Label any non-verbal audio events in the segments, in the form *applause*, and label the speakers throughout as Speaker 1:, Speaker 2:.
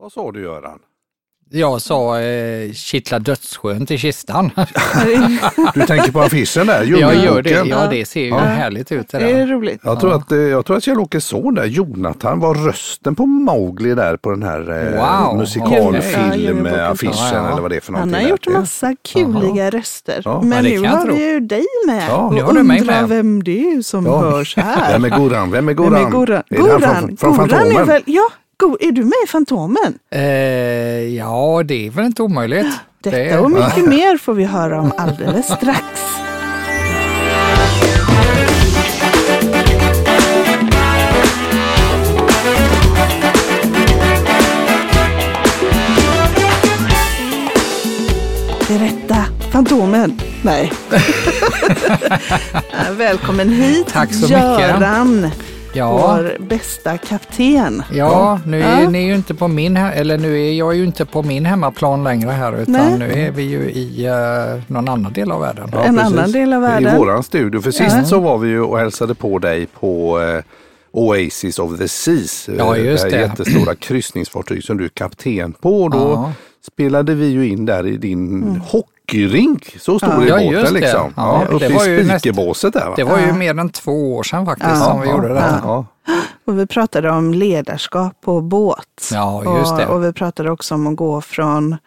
Speaker 1: Vad sa du Göran?
Speaker 2: Jag sa eh, kittla dödsskönt i kistan. *laughs*
Speaker 1: Du tänker på affischen där,
Speaker 2: jag gör det. Ja, det ser ju
Speaker 1: Ja.
Speaker 2: härligt ut det
Speaker 3: Det är roligt.
Speaker 1: Jag tror, att, eh, jag tror att Kjell-Åkes son där, Jonathan, var rösten på Mowgli där på den här eh,
Speaker 2: Wow,
Speaker 3: okej.
Speaker 1: musikalfilm
Speaker 3: Ja,
Speaker 1: eller vad det är för
Speaker 3: Han
Speaker 1: någonting.
Speaker 3: har gjort
Speaker 1: där.
Speaker 3: massa kuliga röster.
Speaker 1: Ja,
Speaker 3: Men nu har vi ju dig med.
Speaker 1: Ja,
Speaker 3: och
Speaker 2: nu har du mig
Speaker 3: undrar
Speaker 2: med.
Speaker 3: vem det är som
Speaker 1: Ja.
Speaker 3: hörs här.
Speaker 1: Vem är Goran? Vem är Goran?
Speaker 3: Vem är Goran?
Speaker 1: Är han
Speaker 3: Goran,
Speaker 1: från, från
Speaker 3: Goran
Speaker 1: Fantomen?
Speaker 3: är väl, ja, Go, är du med i Fantomen?
Speaker 2: Eh, ja, det är väl inte omöjligt. *gasps*
Speaker 3: Detta
Speaker 2: det är,
Speaker 3: och mycket *laughs* mer får vi höra om alldeles strax. Berätta, Fantomen. Nej. *laughs* *laughs* Välkommen hit,
Speaker 2: Tack så mycket. Ja,
Speaker 3: vår bästa kapten.
Speaker 2: ja, nu är
Speaker 3: Ja.
Speaker 2: ni ju inte på min, eller nu är jag ju inte på min hemmaplan längre här utan
Speaker 3: Nej.
Speaker 2: nu är vi ju i eh, någon annan del av världen.
Speaker 1: Ja,
Speaker 3: En
Speaker 1: precis.
Speaker 3: annan del av
Speaker 1: I
Speaker 3: världen.
Speaker 1: våran studio. För sist så var vi ju och hälsade på dig på eh, Oasis of the Seas.
Speaker 2: Ja, just
Speaker 1: här
Speaker 2: det.
Speaker 1: jättestora kryssningsfartyg som du är kapten på. Då
Speaker 2: Ja.
Speaker 1: Spelade vi ju in där i din hockeyrink. Så stor
Speaker 3: Ja.
Speaker 1: är
Speaker 2: Ja,
Speaker 1: båten
Speaker 2: det.
Speaker 1: liksom.
Speaker 2: Ja,
Speaker 1: Ja, uppe
Speaker 2: det var
Speaker 1: i spikerbåset där va?
Speaker 2: Det var ju
Speaker 3: Ja.
Speaker 2: mer än två år sedan faktiskt
Speaker 3: Ja.
Speaker 2: som vi gjorde.
Speaker 1: Ja.
Speaker 3: Och vi pratade om ledarskap på båt.
Speaker 2: Ja, just det.
Speaker 3: Och, och vi pratade också om att gå från eh,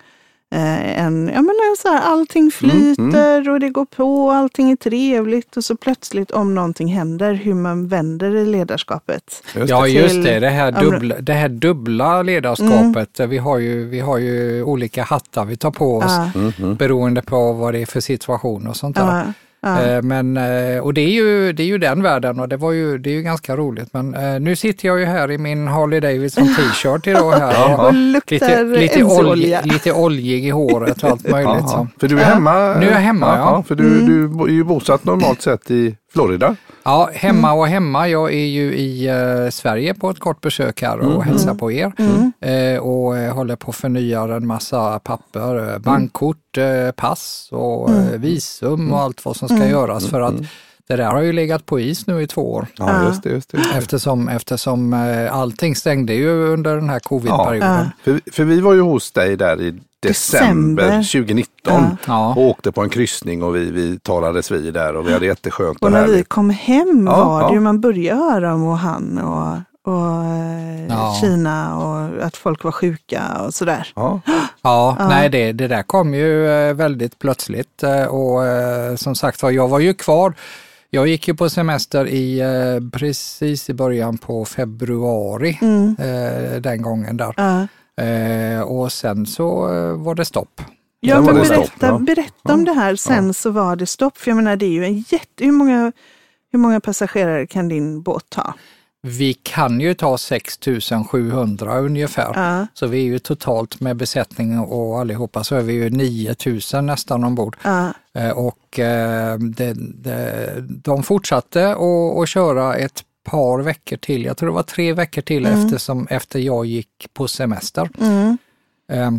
Speaker 3: en, ja men en så här, allting flyter och det går på, allting är trevligt och så plötsligt om någonting händer, hur man vänder i ledarskapet.
Speaker 1: Just
Speaker 2: Ja
Speaker 1: det.
Speaker 2: just
Speaker 3: Till-
Speaker 2: det, det här, dubbla, det här dubbla ledarskapet. Vi, har ju, vi har ju olika hattar vi tar på oss
Speaker 3: Ja,
Speaker 1: Mhm.
Speaker 2: beroende på vad det är för situation och sånt där.
Speaker 3: ja, ja.
Speaker 2: Eh, Men, eh, och det är, ju, det är ju den världen och det, var ju, det är ju ganska roligt. Men eh, nu sitter jag ju här i min Harley Davidson t-shirt idag här. *laughs*
Speaker 3: Och luktar
Speaker 2: Lite, lite, olj, lite oljig i håret och allt möjligt.
Speaker 1: Ja,
Speaker 2: Så.
Speaker 1: för du är hemma?
Speaker 2: Nu är jag hemma, ja.
Speaker 1: För du, du är ju bosatt normalt sett i Florida.
Speaker 2: Ja, hemma och hemma. Jag är ju i eh, Sverige på ett kort besök här och hälsar på er. Eh, och eh, håller på att förnya en massa papper, eh, bankkort, eh, pass och eh, visum och allt vad som ska göras för att det där har ju legat på is nu i två år.
Speaker 1: Ja,
Speaker 3: Ja.
Speaker 1: just det. Just det.
Speaker 2: Eftersom, eftersom allting stängde ju under den här covid-perioden.
Speaker 1: För, för vi var ju hos dig där i december,
Speaker 3: December.
Speaker 1: 2019
Speaker 3: Ja.
Speaker 1: Och åkte på en kryssning och vi, vi talades vid där och vi hade jätteskönt och,
Speaker 3: Och när vi kom hem
Speaker 1: Ja,
Speaker 3: var
Speaker 1: ja.
Speaker 3: det ju, man började höra om Wuhan och, och eh,
Speaker 2: Ja.
Speaker 3: Kina och att folk var sjuka och sådär.
Speaker 1: Ja.
Speaker 2: Ja, nej det, det där kom ju eh, väldigt plötsligt eh, och som sagt var, jag var ju kvar. Jag gick ju på semester i precis i början på februari
Speaker 3: Mm.
Speaker 2: den gången där.
Speaker 3: Ja.
Speaker 2: Eh, och sen så eh, var det stopp.
Speaker 3: Ja, men berätta,
Speaker 1: stopp, ja.
Speaker 3: berätta om det här. Sen så var det stopp. För jag menar, det är ju en jätte... Hur många, hur många passagerare kan din båt ta?
Speaker 2: Vi kan ju ta 6700 ungefär.
Speaker 3: Ja,
Speaker 2: Så vi är ju totalt med besättning och allihopa så är vi ju 9000 nästan ombord.
Speaker 3: ja,
Speaker 2: Eh, Och eh, det, det, de fortsatte att, att köra ett par veckor till. Jag tror det var tre veckor till eftersom, efter jag gick på semester.
Speaker 3: mm,
Speaker 2: Eh,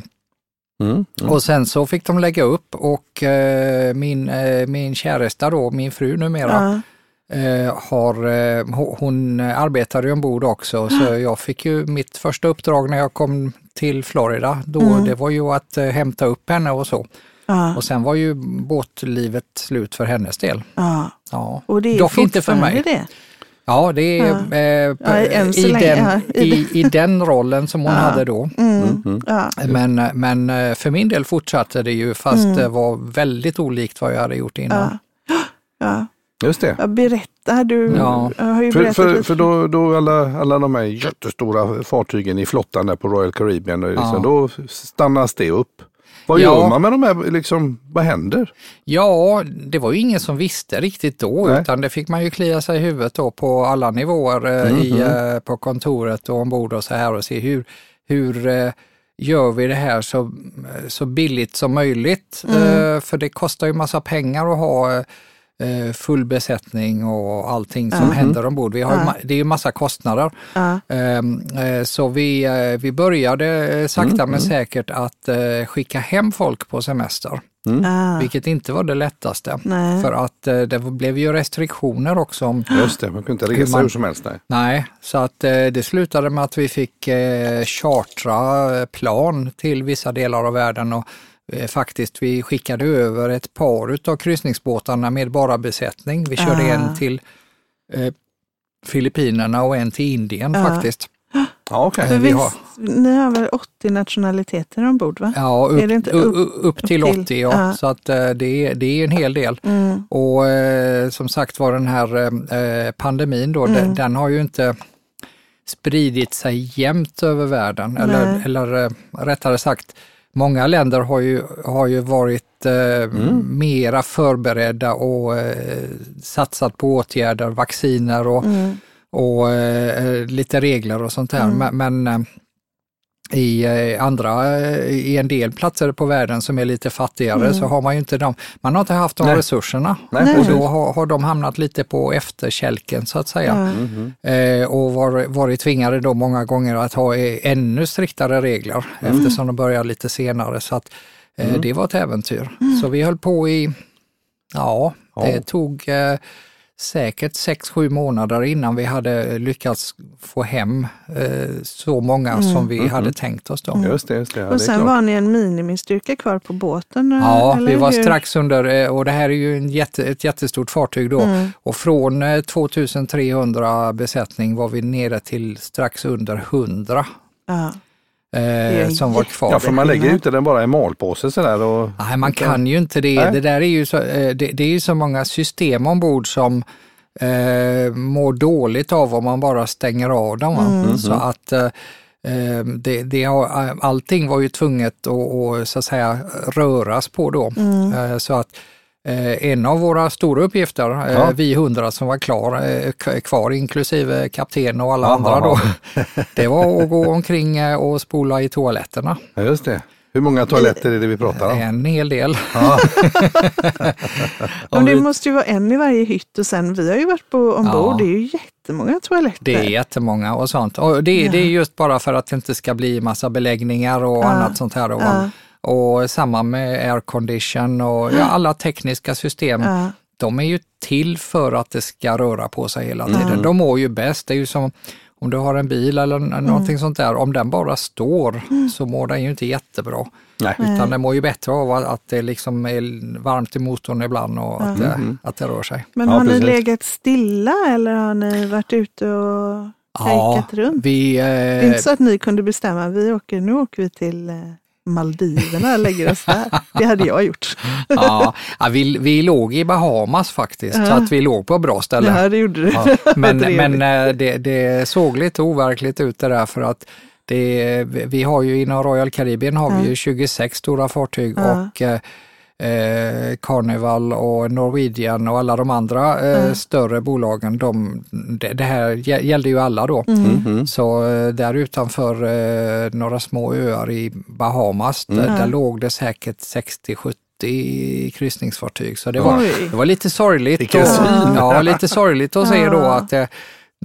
Speaker 1: Mm.
Speaker 2: Och sen så fick de lägga upp och eh, min, eh, min käresta då, min fru numera,
Speaker 3: ja,
Speaker 2: eh, har, eh, ho- hon arbetar ju ombord också så jag fick ju mitt första uppdrag när jag kom till Florida. Då, Det var ju att eh, hämta upp henne och så.
Speaker 3: ja,
Speaker 2: Och sen var ju båtlivet slut för hennes del.
Speaker 3: ja.
Speaker 2: Ja.
Speaker 3: Och det är
Speaker 2: Dock inte för mig.
Speaker 3: det.
Speaker 2: Ja, det är
Speaker 3: Ja.
Speaker 2: eh,
Speaker 3: Ja,
Speaker 2: i,
Speaker 3: länge,
Speaker 2: den, i, i den rollen som hon
Speaker 3: Ja.
Speaker 2: hade då.
Speaker 3: Mm, ja,
Speaker 2: Men, men eh, för min del fortsatte det ju fast det var väldigt olikt vad jag hade gjort innan.
Speaker 3: ja, ja.
Speaker 1: Just det.
Speaker 3: ja. Berätta, du
Speaker 2: Ja.
Speaker 3: har ju
Speaker 1: För,
Speaker 3: berättat
Speaker 1: för,
Speaker 3: lite.
Speaker 1: för då, då alla, alla de här jättestora fartygen i flottan där på Royal Caribbean, liksom,
Speaker 2: Ja.
Speaker 1: då stannas det upp. Vad
Speaker 2: Ja.
Speaker 1: gör man med de här, liksom, vad händer?
Speaker 2: Ja, det var ju ingen som visste riktigt då
Speaker 1: Nej.
Speaker 2: utan det fick man ju klia sig i huvudet då på alla nivåer eh, i, eh, på kontoret och ombord och så här och se hur, hur eh, gör vi det här så, så billigt som möjligt? Eh, för det kostar ju massa pengar att ha full besättning och allting som mm. händer ombord. Vi har ja. det är ju massa kostnader. Ja. Ehm, eh, så vi, eh, vi började sakta mm. men mm. säkert att skicka hem folk på semester. Mm. Ah. Vilket inte var det lättaste. Nej. För att det blev ju restriktioner också. Om
Speaker 1: Just det, man kunde inte resa man, hur som helst. Nej.
Speaker 2: nej, så att det slutade med att vi fick chartra plan till vissa delar av världen. Och Eh, faktiskt, vi skickade över ett par av kryssningsbåtarna med bara besättning. Vi körde uh. en till eh, Filippinerna och en till Indien uh. faktiskt.
Speaker 1: Ja, okay.
Speaker 3: vi har, ni har väl 80 nationaliteter ombord? Va?
Speaker 2: Ja, upp, upp, upp, upp till 80. Till, ja. Uh. Så att, eh, det, är, det är en hel del. Mm. Och eh, som sagt var den här eh, pandemin då, mm. den, den, har ju inte spridit sig jämnt över världen. Eller, eller rättare sagt, många länder har ju, har ju varit eh, mm. mera förberedda och eh, satsat på åtgärder, vacciner och, mm. och eh, lite regler och sånt där. Mm. Men, men eh, i eh, andra, eh, i en del platser på världen som är lite fattigare mm. så har man ju inte de, man har inte haft de Nej. resurserna. Nej, och då har, har, de hamnat lite på efterkälken så att säga. Mm. Eh, och var, varit tvingade då många gånger att ha eh, ännu striktare regler mm. eftersom de börjar lite senare. Så att eh, mm. det var ett äventyr. Mm. Så vi höll på i, ja, det ja. tog eh, säkert 6-7 månader innan vi hade lyckats få hem eh, så många mm. som vi mm. hade tänkt oss. Då.
Speaker 1: Just det, just det. Ja,
Speaker 3: och sen var ni en minimistyrka kvar på båten?
Speaker 2: Ja, vi var hur? strax under, eh, och det här är ju en jätte, ett jättestort fartyg då. Mm. Och från 2300 eh, besättning var vi nere till strax under 100. Ja. Eh, som var kvar.
Speaker 1: Ja, för man lägger ju inte den bara i malpåse sådär. Och...
Speaker 2: Nej, man kan ju inte det. Nej. Det där är ju så, eh, det, det, är ju så många system ombord som eh, mår dåligt av om man bara stänger av dem. Mm. Så att eh, eh det, det, allting var ju tvunget att, så att säga röras på då. Mm. Eh, så att Eh, en av våra stora uppgifter, eh, ja. vi hundra som var klar, eh, kvar inklusive kapten och alla Aha. andra då, *laughs* det var att gå omkring och spola i toaletterna.
Speaker 1: Ja, just det. Hur många toaletter är det vi pratar om?
Speaker 2: En hel del. *laughs*
Speaker 3: Ja. Men det måste ju vara en i varje hytt och sen, vi har ju varit på ombord, ja. det är ju jättemånga toaletter.
Speaker 2: Det är jättemånga och sånt. Och det, ja. det är just bara för att det inte ska bli massa beläggningar och annat sånt här. Och, och samma med aircondition och ja, alla tekniska system. Ja. De är ju till för att det ska röra på sig hela tiden. Mm. De mår ju bäst. Det är ju som om du har en bil eller mm. någonting sånt där, om den bara står mm. så mår den ju inte jättebra. Nej. Utan den mår ju bättre av att det liksom är varmt i motorn ibland och att, det, mm. att det rör sig.
Speaker 3: Men har ja, ni legat stilla eller har ni varit ute och ja, runt? Vi, eh, det är inte så att ni kunde bestämma, vi åker, nu åker vi till eh, Maldiverna lägger oss där. Det hade jag gjort. *laughs*
Speaker 2: ja, vi, vi låg i Bahamas faktiskt, ja. så att vi låg på bra ställen.
Speaker 3: Ja, det gjorde du.
Speaker 2: Ja. *laughs* Men, men eh, det, det, såg lite overkligt ut det där för att det, vi har ju inom Royal Caribbean har vi ju 26 stora fartyg och eh, Carnival och Norwegian och alla de andra eh, mm. större bolagen, de, det, det, här gällde ju alla då. Mm. Mm. Så eh, där utanför eh, några små öar i Bahamas, där, mm. där låg det säkert 60-70 kryssningsfartyg. Så det var, det var lite sorgligt. Och, ja, lite sorgligt att se då att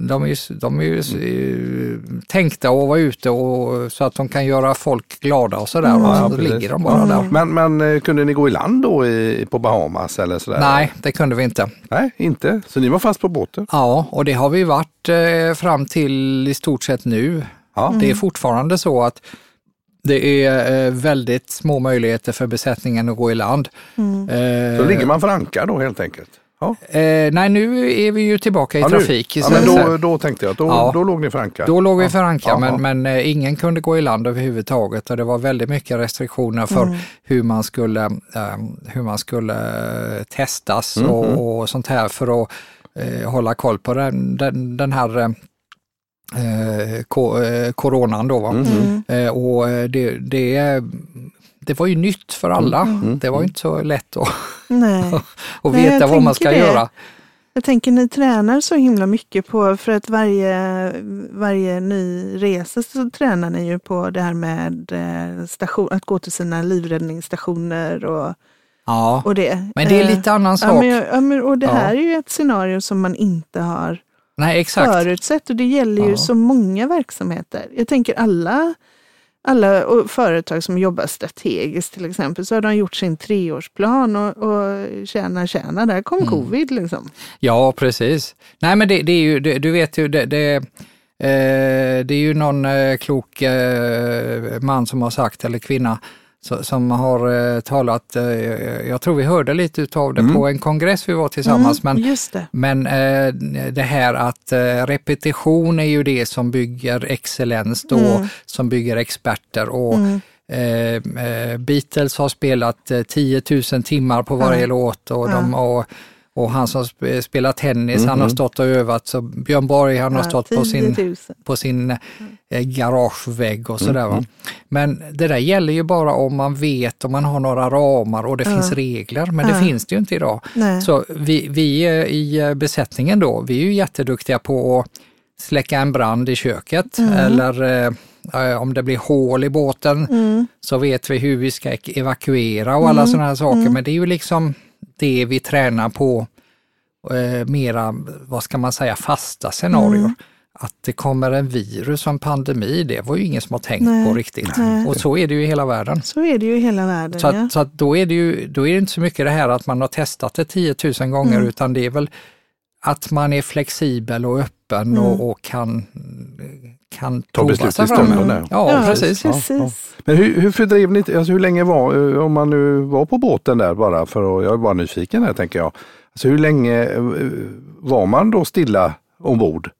Speaker 2: de är ju, de är ju mm. tänkta att vara ute och, så att de kan göra folk glada och sådär. Mm. Ja, så ligger de bara där.
Speaker 1: Men, men eh, kunde ni gå i land då i, på Bahamas eller sådär?
Speaker 2: Nej, det kunde vi inte.
Speaker 1: Nej, inte? Så ni var fast på båten?
Speaker 2: Ja, och det har vi varit eh, fram till i stort sett nu. Ja. Det är fortfarande så att det är eh, väldigt små möjligheter för besättningen att gå i land.
Speaker 1: Mm. Eh, så ligger man för ankar då helt enkelt?
Speaker 2: Ja. Eh, nej, nu är vi ju tillbaka i ja, trafik.
Speaker 1: Ja, men då, då tänkte jag att då, ja, då låg ni för anka.
Speaker 2: Då låg vi för anka, men, men eh, ingen kunde gå i land överhuvudtaget och det var väldigt mycket restriktioner för mm. hur man skulle, eh, hur man skulle eh, testas mm. och, mm. och, sånt här för att eh, hålla koll på den, den, den här eh, coronan då. Va? Mm. Mm. och det, det det var ju nytt för alla. Mm. mm. Det var inte så lätt att, *laughs* att veta Nej, vad man ska det. göra.
Speaker 3: Jag tänker ni tränar så himla mycket på, för att varje, varje ny resa så tränar ni ju på det här med eh, station, att gå till sina livräddningsstationer och
Speaker 2: Ja,
Speaker 3: och det.
Speaker 2: men det är
Speaker 3: Eh,
Speaker 2: lite annan
Speaker 3: Ja,
Speaker 2: sak.
Speaker 3: men, ja, men, och det
Speaker 2: Ja.
Speaker 3: här är ju ett scenario som man inte har
Speaker 2: Nej, exakt.
Speaker 3: förutsett och det gäller ju
Speaker 2: Ja.
Speaker 3: så många verksamheter. Jag tänker alla, alla företag som jobbar strategiskt till exempel så har de gjort sin treårsplan och, och tjäna tjäna, där kom
Speaker 2: Mm.
Speaker 3: covid liksom.
Speaker 2: Ja, precis. Nej, men det, det är ju, det, du vet ju, det, det, eh, det är ju någon eh, klok eh, man som har sagt, eller kvinna, som har eh, talat, eh, jag tror vi hörde lite utav det på en kongress vi var tillsammans, men
Speaker 3: Mm, just det.
Speaker 2: Men eh, det här att repetition är ju det som bygger excellens då,
Speaker 3: Mm.
Speaker 2: som bygger experter. Och eh, Beatles har spelat eh, 10 000 timmar på varje låt och, de, och, och han som sp- spelar tennis, han har stått och övat. Så Björn Borg, han har
Speaker 3: Ja,
Speaker 2: stått på
Speaker 3: 10
Speaker 2: sin
Speaker 3: 000.
Speaker 2: på sin eh, garagevägg och sådär. va. Men det där gäller ju bara om man vet, om man har några ramar och det finns regler, men det finns det ju inte idag.
Speaker 3: Nej.
Speaker 2: Så vi, vi eh, i eh, besättningen då, vi är ju jätteduktiga på att släcka en brand i köket eller eh, eh, om det blir hål i båten så vet vi hur vi ska evakuera och alla sådana här saker. Men det är ju liksom det vi tränar på eh, mera, vad ska man säga, fasta scenarier. Att det kommer en virus och en pandemi, det var ju ingen som har tänkt
Speaker 3: Nej.
Speaker 2: på riktigt. Och så är det ju i hela världen.
Speaker 3: Så är det ju i hela världen.
Speaker 2: Så,
Speaker 3: ja.
Speaker 2: att, så att då, är det ju, då är det inte så mycket det här att man har testat det 10 000 gånger
Speaker 3: Mm.
Speaker 2: utan det är väl att man är flexibel och öppen
Speaker 3: Mm.
Speaker 2: och, och kan, kan
Speaker 1: Ta
Speaker 2: prova
Speaker 1: beslut
Speaker 2: sig
Speaker 1: i
Speaker 2: fram. Ja,
Speaker 3: Ja,
Speaker 2: precis.
Speaker 1: Ja,
Speaker 3: Precis.
Speaker 1: Men hur, hur fördrev ni, alltså hur länge var, eh, om man nu var på båten där bara för att, jag är bara nyfiken här tänker jag. Alltså hur länge eh, var man då stilla ombord?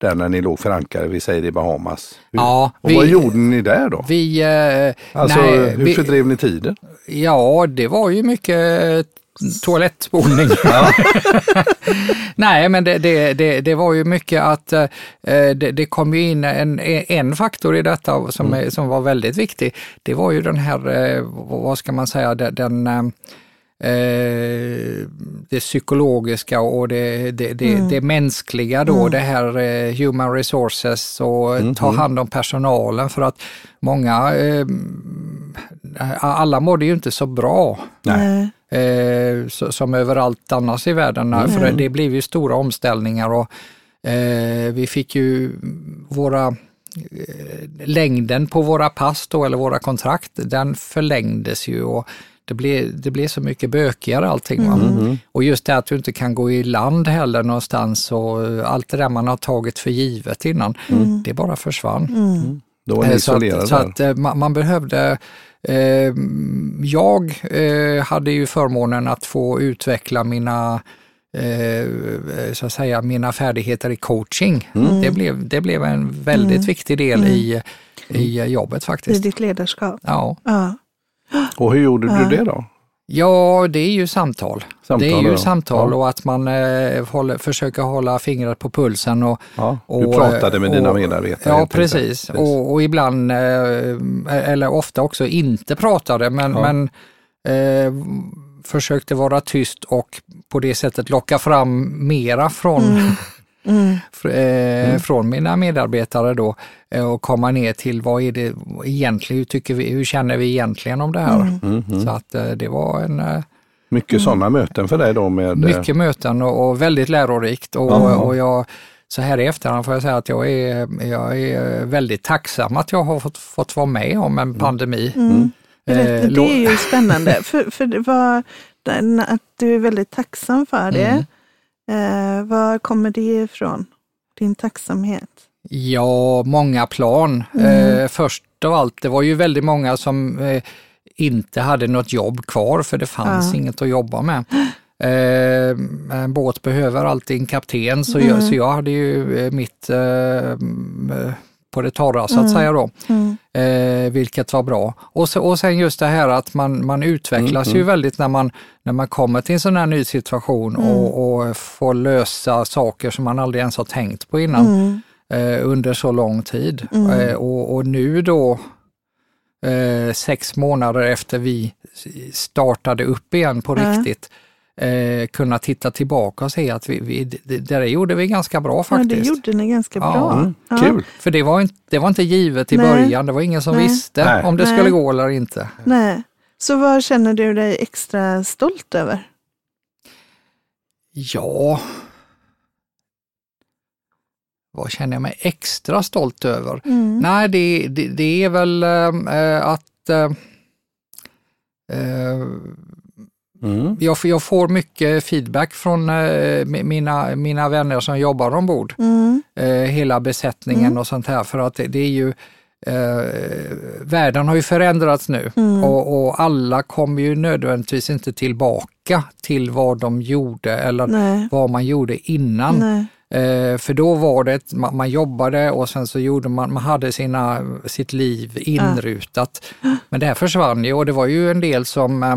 Speaker 1: Där när ni låg förankrade, vi säger i Bahamas. Hur,
Speaker 2: Ja,
Speaker 1: och
Speaker 2: vi-
Speaker 1: vad gjorde ni där då?
Speaker 2: Vi, eh,
Speaker 1: Alltså
Speaker 2: nej,
Speaker 1: hur
Speaker 2: vi,
Speaker 1: fördrev ni tiden?
Speaker 2: ja, det var ju mycket toalettspolning. *laughs* *laughs* Nej, men det, det, det, det var ju mycket att eh, det, det kom ju in en, en faktor i detta som, är, som var väldigt viktig. Det var ju den här, eh, vad ska man säga, den, den eh, eh, det psykologiska och det, det, det, det mänskliga då, det här eh, human resources och ta hand om personalen för att många, eh, alla mådde ju inte så bra.
Speaker 3: Nej.
Speaker 2: Eh, så, som överallt annars i världen. För det, det blev ju stora omställningar och eh, vi fick ju våra eh, längden på våra pass då, eller våra kontrakt, den förlängdes ju och det blev, det blev så mycket bökigare allting. Va? Och just det att du inte kan gå i land heller någonstans och eh, allt det där man har tagit för givet innan, det bara försvann.
Speaker 1: Då var ni
Speaker 2: Eh, Så
Speaker 1: isolerade
Speaker 2: att, så att eh, man, man behövde, eh, jag eh, hade ju förmånen att få utveckla mina eh, så att säga, mina färdigheter i coaching.
Speaker 1: Mm.
Speaker 2: Det, blev, det blev en väldigt viktig del i, i jobbet
Speaker 3: I
Speaker 2: faktiskt.
Speaker 3: ditt ledarskap.
Speaker 2: Ja.
Speaker 3: Ja.
Speaker 1: Och hur gjorde du det då?
Speaker 2: Ja, det är ju samtal.
Speaker 1: Samtal,
Speaker 2: det är ju
Speaker 1: ja.
Speaker 2: samtal
Speaker 1: Ja.
Speaker 2: och att man eh, håller, försöker hålla fingret på pulsen. Och,
Speaker 1: Ja, du
Speaker 2: och,
Speaker 1: pratade med
Speaker 2: och-
Speaker 1: dina medarbetare.
Speaker 2: Ja,
Speaker 1: enkelt.
Speaker 2: precis. Och, och ibland, eh, eller ofta också inte pratade, men,
Speaker 1: Ja.
Speaker 2: men eh, försökte vara tyst och på det sättet locka fram mera från,
Speaker 3: Mm.
Speaker 2: Fr- eh, från mina medarbetare då eh, och komma ner till vad är det egentligen, hur, tycker vi, hur känner vi egentligen om det här?
Speaker 1: Mhm.
Speaker 2: Så att eh, det var en eh,
Speaker 1: Mycket sådana möten för dig då med...
Speaker 2: mycket möten och, och väldigt lärorikt. Och, och jag, så här i efterhand får jag säga att jag är, jag är väldigt tacksam att jag har fått, fått vara med om en pandemi.
Speaker 3: Mm. Berätta,
Speaker 2: Eh,
Speaker 3: det är ju spännande, *laughs* för, för det var, att du är väldigt tacksam för det.
Speaker 2: Mm.
Speaker 3: Eh, var kommer det ifrån? Din tacksamhet?
Speaker 2: Ja, många plan. Eh, först av allt, det var ju väldigt många som eh, inte hade något jobb kvar för det fanns
Speaker 3: Ja.
Speaker 2: inget att jobba med. Eh, en båt behöver alltid en kapten så, jag, så jag hade ju eh, mitt eh, mm, på det torra så att säga då.
Speaker 3: Mm.
Speaker 2: Eh, vilket var bra. Och, så, och sen just det här att man, man utvecklas ju väldigt när man, när man kommer till en sån här ny situation och, och får lösa saker som man aldrig ens har tänkt på innan
Speaker 3: Mm.
Speaker 2: eh, under så lång tid. Eh, och, och nu då, eh, sex månader efter vi startade upp igen på
Speaker 3: Ja.
Speaker 2: riktigt, eh, kunna titta tillbaka och se att vi, vi, det, det där gjorde vi ganska bra
Speaker 3: Ja,
Speaker 2: faktiskt.
Speaker 3: det gjorde ni ganska
Speaker 2: Ja.
Speaker 3: bra.
Speaker 1: Mm,
Speaker 3: Ja.
Speaker 1: Kul!
Speaker 2: För det var, inte, det var inte givet i
Speaker 3: Nej.
Speaker 2: början, det var ingen som
Speaker 3: Nej.
Speaker 2: visste
Speaker 1: Nej.
Speaker 2: om det
Speaker 3: Nej.
Speaker 2: skulle gå eller inte.
Speaker 3: Nej. Så vad känner du dig extra stolt över?
Speaker 2: Ja, vad känner jag mig extra stolt över?
Speaker 3: Mm.
Speaker 2: Nej, det, det, det är väl äh, att äh,
Speaker 1: Mm.
Speaker 2: jag, jag får mycket feedback från äh, mina, mina vänner som jobbar ombord.
Speaker 3: Mm.
Speaker 2: hela besättningen
Speaker 3: Mm.
Speaker 2: och sånt här för att det, det är ju världen har ju förändrats nu
Speaker 3: Mm.
Speaker 2: och, och alla kommer ju nödvändigtvis inte tillbaka till vad de gjorde eller
Speaker 3: Nej.
Speaker 2: vad man gjorde innan.
Speaker 3: Nej.
Speaker 2: Eh, för då var det, ett- man, man jobbade och sen så gjorde man, man hade sina, sitt liv inrutat. Men det här försvann ju och det var ju en del som eh,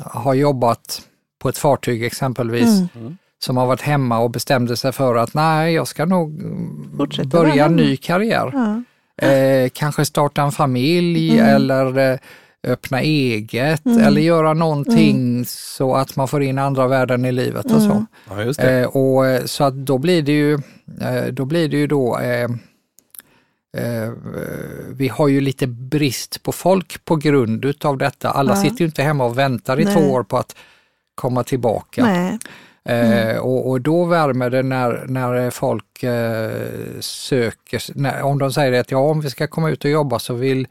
Speaker 2: har jobbat på ett fartyg exempelvis,
Speaker 3: Mm.
Speaker 2: som har varit hemma och bestämde sig för att nej, jag ska nog mm,
Speaker 3: Fortsätta
Speaker 2: börja en ny karriär.
Speaker 3: Ja.
Speaker 2: Eh, kanske starta en familj
Speaker 3: Mm.
Speaker 2: eller eh, öppna eget
Speaker 3: Mm.
Speaker 2: eller göra någonting så att man får in andra värden i livet och så.
Speaker 3: Mm.
Speaker 1: Ja, just det.
Speaker 2: Eh, och, eh, så att då blir det ju eh, då, blir det ju då eh, eh, vi har ju lite brist på folk på grund utav detta. Alla
Speaker 3: Ja.
Speaker 2: sitter ju inte hemma och väntar i
Speaker 3: Nej.
Speaker 2: två år på att komma tillbaka.
Speaker 3: Nej.
Speaker 2: Eh, och, och då värmer det när, när folk eh, söker, när, om de säger att ja, om vi ska komma ut och jobba så vill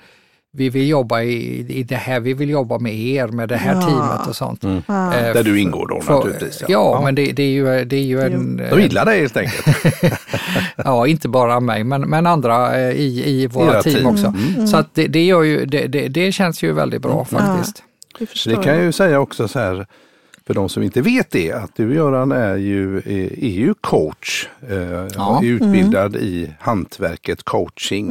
Speaker 2: vi vill jobba i, i det här, vi vill jobba med er, med det här
Speaker 3: Ja.
Speaker 2: teamet och sånt.
Speaker 1: Mm.
Speaker 3: Ja.
Speaker 2: Eh,
Speaker 1: Där du ingår då
Speaker 2: för-
Speaker 1: naturligtvis.
Speaker 2: Ja, men det, det är ju, det är ju en...
Speaker 1: De gillar dig helt enkelt. *laughs*
Speaker 2: Ja, inte bara mig, men, men andra eh, i, i våra
Speaker 1: Era
Speaker 2: team,
Speaker 1: team.
Speaker 2: också.
Speaker 3: Mm.
Speaker 2: Så att det, det, gör ju, det, det, det känns ju väldigt bra faktiskt.
Speaker 3: Det
Speaker 1: kan jag ju säga också så här, för de som inte vet det, att du Göran är ju, är är ju coach. Eh,
Speaker 2: Ja.
Speaker 1: är utbildad i hantverket coaching.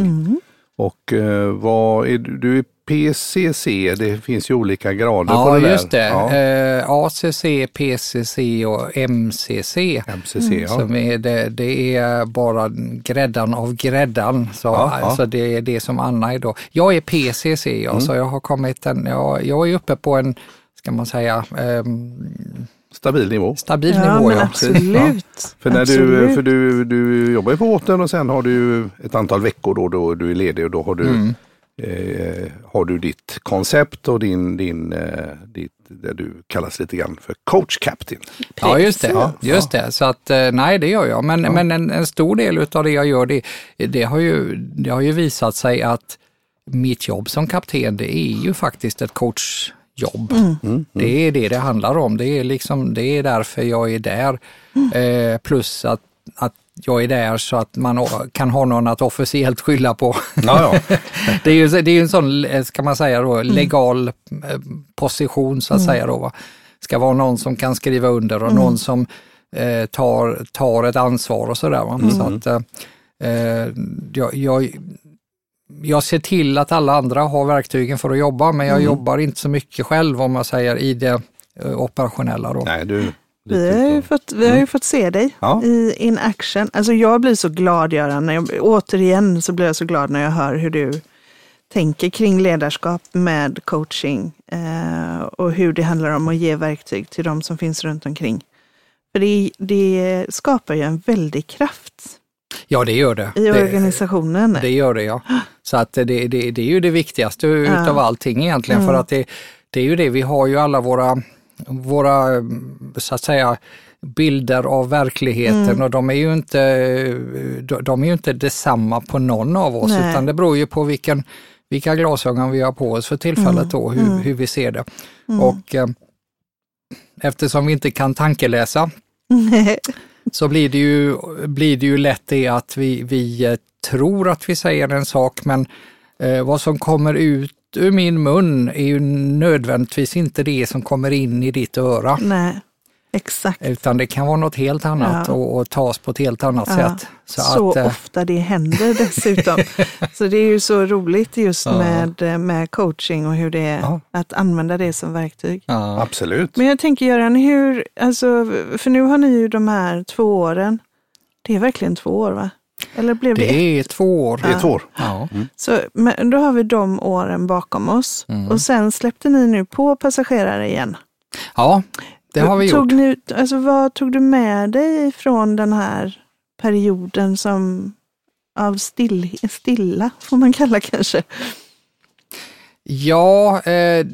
Speaker 3: Mm.
Speaker 1: Och eh, vad är du? Du är PCC, det finns ju olika grader på
Speaker 2: Ja,
Speaker 1: det där.
Speaker 2: just det.
Speaker 1: Ja,
Speaker 2: Eh, ACC, PCC och MCC.
Speaker 1: MCC, ja.
Speaker 2: Som är det, det är bara gräddan av gräddan. Så,
Speaker 1: Ja,
Speaker 2: så det är det som Anna är då. Jag är PCC, ja,
Speaker 1: Mm.
Speaker 2: så jag har kommit en, jag, jag är uppe på en, ska man säga, ehm,
Speaker 1: Stabil nivå.
Speaker 2: stabil
Speaker 3: Ja,
Speaker 2: nivå.
Speaker 3: men
Speaker 2: Ja.
Speaker 3: absolut.
Speaker 1: För, när du,
Speaker 3: Absolut.
Speaker 1: för du, du jobbar ju på båten och sen har du ju ett antal veckor då, då du är ledig och då har du,
Speaker 2: Mm.
Speaker 1: eh, har du ditt koncept och din, din, eh, ditt, det du kallas lite grann för coach captain.
Speaker 2: Ja, just det.
Speaker 3: Precis.
Speaker 2: Just det. Så att, eh, nej, det gör jag. Men, men en, en stor del av det jag gör, det, det, har ju, det har ju visat sig att mitt jobb som kapten, det är ju faktiskt ett coachjobb.
Speaker 1: Mm.
Speaker 2: Det är det det handlar om. Det är, liksom, det är därför jag är där. Eh, plus att, att jag är där så att man kan ha någon att officiellt skylla på.
Speaker 1: Ja, ja. *laughs*
Speaker 2: det är ju det är en sån, eh, ska man säga då, legal eh, position så att säga då. Va? Ska vara någon som kan skriva under och någon som eh, tar, tar ett ansvar och sådär. Så att, eh, eh, jag, jag, jag ser till att alla andra har verktygen för att jobba, men jag jobbar inte så mycket själv om man säger i det eh, operationella. Då.
Speaker 1: Nej, du.
Speaker 3: Vi har, ju fått, vi har ju fått se dig
Speaker 1: Ja.
Speaker 3: i in action. Alltså jag blir så glad Göran, när jag, återigen så blir jag så glad när jag hör hur du tänker kring ledarskap med coaching eh, och hur det handlar om att ge verktyg till de som finns runt omkring. För det, det skapar ju en väldig kraft
Speaker 2: Ja, det gör det.
Speaker 3: i
Speaker 2: det,
Speaker 3: organisationen.
Speaker 2: det gör det, ja. Så att det, det, det är ju det viktigaste
Speaker 3: Ja.
Speaker 2: utav allting egentligen, för att det, det är ju det, vi har ju alla våra, våra så att säga, bilder av verkligheten och de är ju inte, de- är ju inte detsamma på någon av oss,
Speaker 3: Nej.
Speaker 2: utan det beror ju på vilken, vilka glasögon vi har på oss för tillfället då, hur, hur vi ser det. Och eh, eftersom vi inte kan tankeläsa *laughs* så blir det ju, blir det ju lätt det att vi, vi eh, tror att vi säger en sak, men eh, vad som kommer ut ur min mun är ju nödvändigtvis inte det som kommer in i ditt öra,
Speaker 3: Nej, exakt.
Speaker 2: utan det kan vara något helt annat
Speaker 3: Ja.
Speaker 2: och, och tas på ett helt annat
Speaker 3: Ja,
Speaker 2: sätt.
Speaker 3: Så,
Speaker 2: att, eh,
Speaker 3: ofta det händer *laughs* dessutom. så det är ju så roligt just
Speaker 2: Ja.
Speaker 3: med, eh, med coaching och hur det är
Speaker 1: Ja.
Speaker 3: att använda det som verktyg.
Speaker 2: ja.
Speaker 1: Absolut.
Speaker 3: Men jag tänker Göran, hur, alltså, för nu har ni ju de här två åren. Det är verkligen två år va? Eller blev det?
Speaker 2: Det är två år.
Speaker 1: Det är två år.
Speaker 2: Ja.
Speaker 3: Så, men då har vi de åren bakom oss.
Speaker 2: Mm.
Speaker 3: Och sen släppte ni nu på passagerare igen.
Speaker 2: ja, det har vi
Speaker 3: tog
Speaker 2: gjort.
Speaker 3: Ni, alltså, vad tog du med dig från den här perioden som av still, stilla, får man kalla kanske?
Speaker 2: Ja, eh,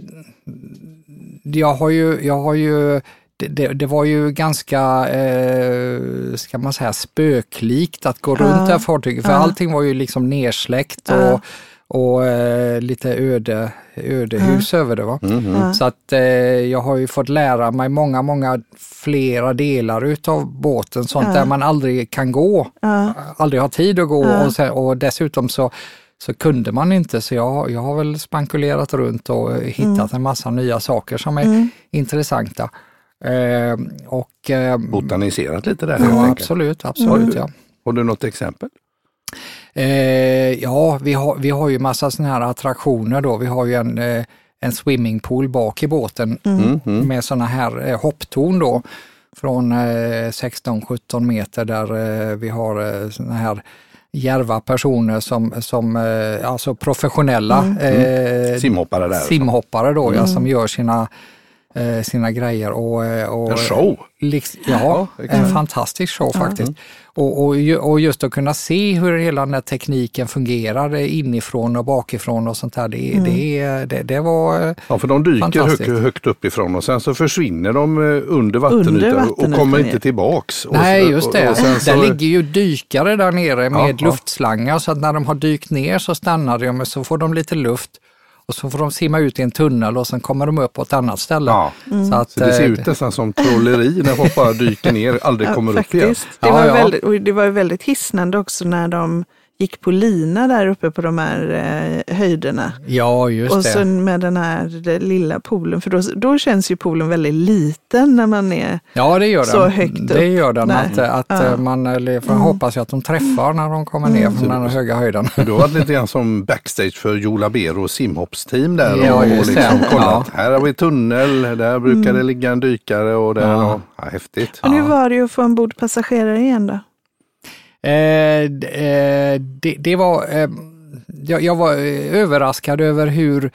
Speaker 2: jag har ju, jag har ju det, det, det, var ju ganska, eh, ska man säga, spöklikt att gå runt det här fartyget, för ja. allting var ju liksom nersläckt och, ja. Och eh, lite öde, ödehus ja. över det. Va? Mm -hmm. Så att eh, jag har ju fått lära mig många, många flera delar utav båten, sånt där man aldrig kan gå, aldrig har tid att gå och, sen, och dessutom så så kunde man inte. Så jag, jag har väl spankulerat runt och hittat mm. en massa nya saker som är mm. intressanta. Eh, och, eh,
Speaker 1: Botaniserat lite där?
Speaker 2: Ja, absolut. absolut
Speaker 1: har,
Speaker 2: du, ja.
Speaker 1: har du något exempel?
Speaker 2: Eh, ja, vi har, vi har ju massa sådana här attraktioner då. Vi har ju en, eh, en swimmingpool bak i båten mm. mm. med sådana här eh, hopptorn då från 16-17 meter där vi har sådana här järva personer som, som alltså professionella mm.
Speaker 1: eh, simhoppare, där,
Speaker 2: simhoppare då, mm. ja, som gör sina eh, sina grejer. Och, eh, och,
Speaker 1: en show!
Speaker 2: Liksom, ja, ja en fantastisk show faktiskt. Mm. Och, och, och, just att kunna se hur hela den här tekniken fungerar inifrån och bakifrån och sånt här. Det, mm. det, det, det var
Speaker 1: Ja, för de dyker högt, högt uppifrån och sen så försvinner de eh, under vattenytan och kommer inte tillbaks.
Speaker 2: Nej, just det. Och, och så... Där ligger ju dykare där nere med ja, luftslangar så att när de har dykt ner så stannar de och så får de lite luft och så får de simma ut i en tunnel och sen kommer de upp på ett annat ställe.
Speaker 1: Ja. Mm. Så, att, så det ser eh, ut nästan som trolleri när folk bara dyker ner, aldrig ja, kommer faktiskt. upp igen.
Speaker 3: Det var, ja, väldigt, och det var väldigt hisnande också när de gick på lina där uppe på de här eh, höjderna.
Speaker 2: Ja, just
Speaker 3: och det. Och så med den här lilla poolen, för då, då känns ju poolen väldigt liten när man är
Speaker 2: ja, det gör
Speaker 3: så
Speaker 2: den.
Speaker 3: högt upp.
Speaker 2: Det gör den, att, att ja. Eh, man eller, mm. hoppas ju att de träffar när de kommer ner mm. från den höga höjden.
Speaker 1: Du har varit lite grann som backstage för Joe Labero simhoppsteam där ja, och, och liksom kollat, ja. här har vi tunnel, där brukar mm. det ligga en dykare och där, ja. Ja, häftigt.
Speaker 3: Men hur var det att få ombord passagerare igen då?
Speaker 2: Eh, eh, det, det, var, eh, jag, jag, var överraskad över hur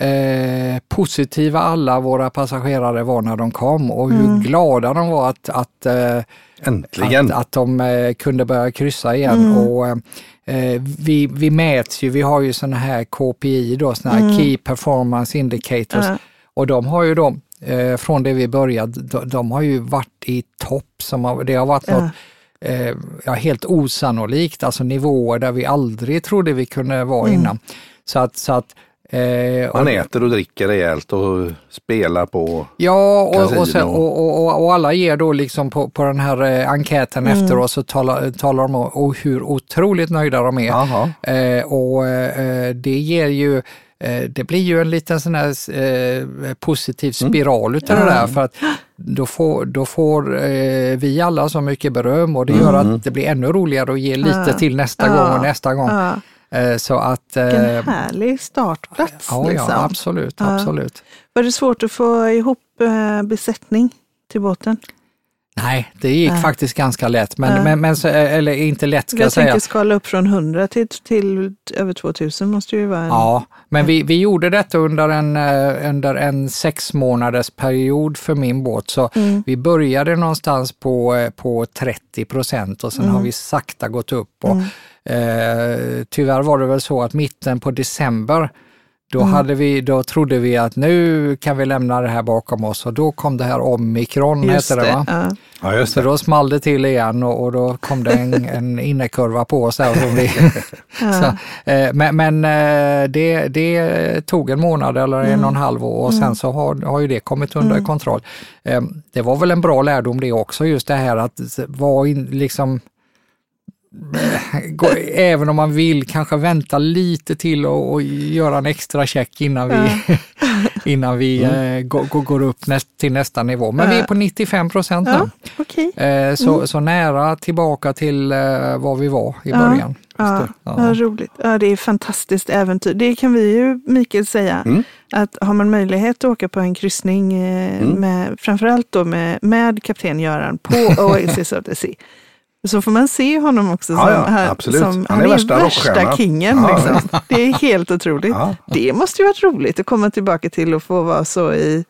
Speaker 2: eh, positiva alla våra passagerare var när de kom och hur mm. glada de var att, att,
Speaker 1: eh, Äntligen.
Speaker 2: att, att de eh, kunde börja kryssa igen. Mm. Och, vi, vi mäts ju, vi har ju sådana här KPI, då, såna här mm. Key Performance Indicators, och de har ju då från det vi började, de, de har ju varit i topp. Som har, det har varit något eh, ja, helt osannolikt, alltså nivåer där vi aldrig trodde vi kunde vara mm. innan. Så att, så att
Speaker 1: Eh, Man äter och dricker rejält och spelar på
Speaker 2: Ja, och, och, sen, och, och, och, alla ger då liksom på, på den här eh, enkäten mm. efteråt så talar, talar de om hur otroligt nöjda de är. Eh, och eh, det ger ju eh, det blir ju en liten sån här eh, positiv mm. spiral mm. utav det där för att då får, då får eh, vi alla så mycket beröm och det gör mm. att det blir ännu roligare att ge lite till nästa gång och nästa gång. Eh, så att,
Speaker 3: eh, Vilken härlig startplats.
Speaker 2: Ja, liksom. ja absolut. absolut.
Speaker 3: Var det svårt att få ihop eh, besättning till båten?
Speaker 2: Nej, det gick äh. faktiskt ganska lätt, men, men, men eller inte lätt ska jag, jag säga. Jag tänker
Speaker 3: skala upp från 100 till, till över 2000 måste ju vara en...
Speaker 2: Ja, men vi, vi gjorde detta under en, under en sex månaders period för min båt, så mm. vi började någonstans på, på 30 procent och sen mm. har vi sakta gått upp. Och, mm. eh, tyvärr var det väl så att mitten på december då, mm. hade vi, då trodde vi att nu kan vi lämna det här bakom oss och då kom det här omikron, just heter det, va? Ja. Ja, just det. Så då small det till igen och, och då kom det en, *laughs* en innekurva på oss. Där som vi, *laughs* ja. så, eh, men, men eh, det, det, tog en månad eller en mm. och en halv år och sen mm. så har, har ju det kommit under mm. kontroll. Eh, det var väl en bra lärdom det också, just det här att vara in, liksom även om man vill kanske vänta lite till och, och göra en extra check innan vi, ja. *laughs* innan vi mm. eh, går, går, upp näst, till nästa nivå. Men ja. vi är på 95 procent nu.
Speaker 3: Okay.
Speaker 2: Eh, så, mm. så nära tillbaka till eh, var vi var i början.
Speaker 3: Ja, ja. roligt. Ja, det är fantastiskt äventyr. Det kan vi ju, Mikael, säga. Mm. Att har man möjlighet att åka på en kryssning, mm. med, framförallt då med, med kapten Göran på *laughs* Oasis of the Sea, så får man se honom också som, ja, ja, absolut. som han, är, är värsta, värsta kingen. Ja. Liksom. Det är helt otroligt. Det måste ju varit roligt att komma tillbaka till och få vara så i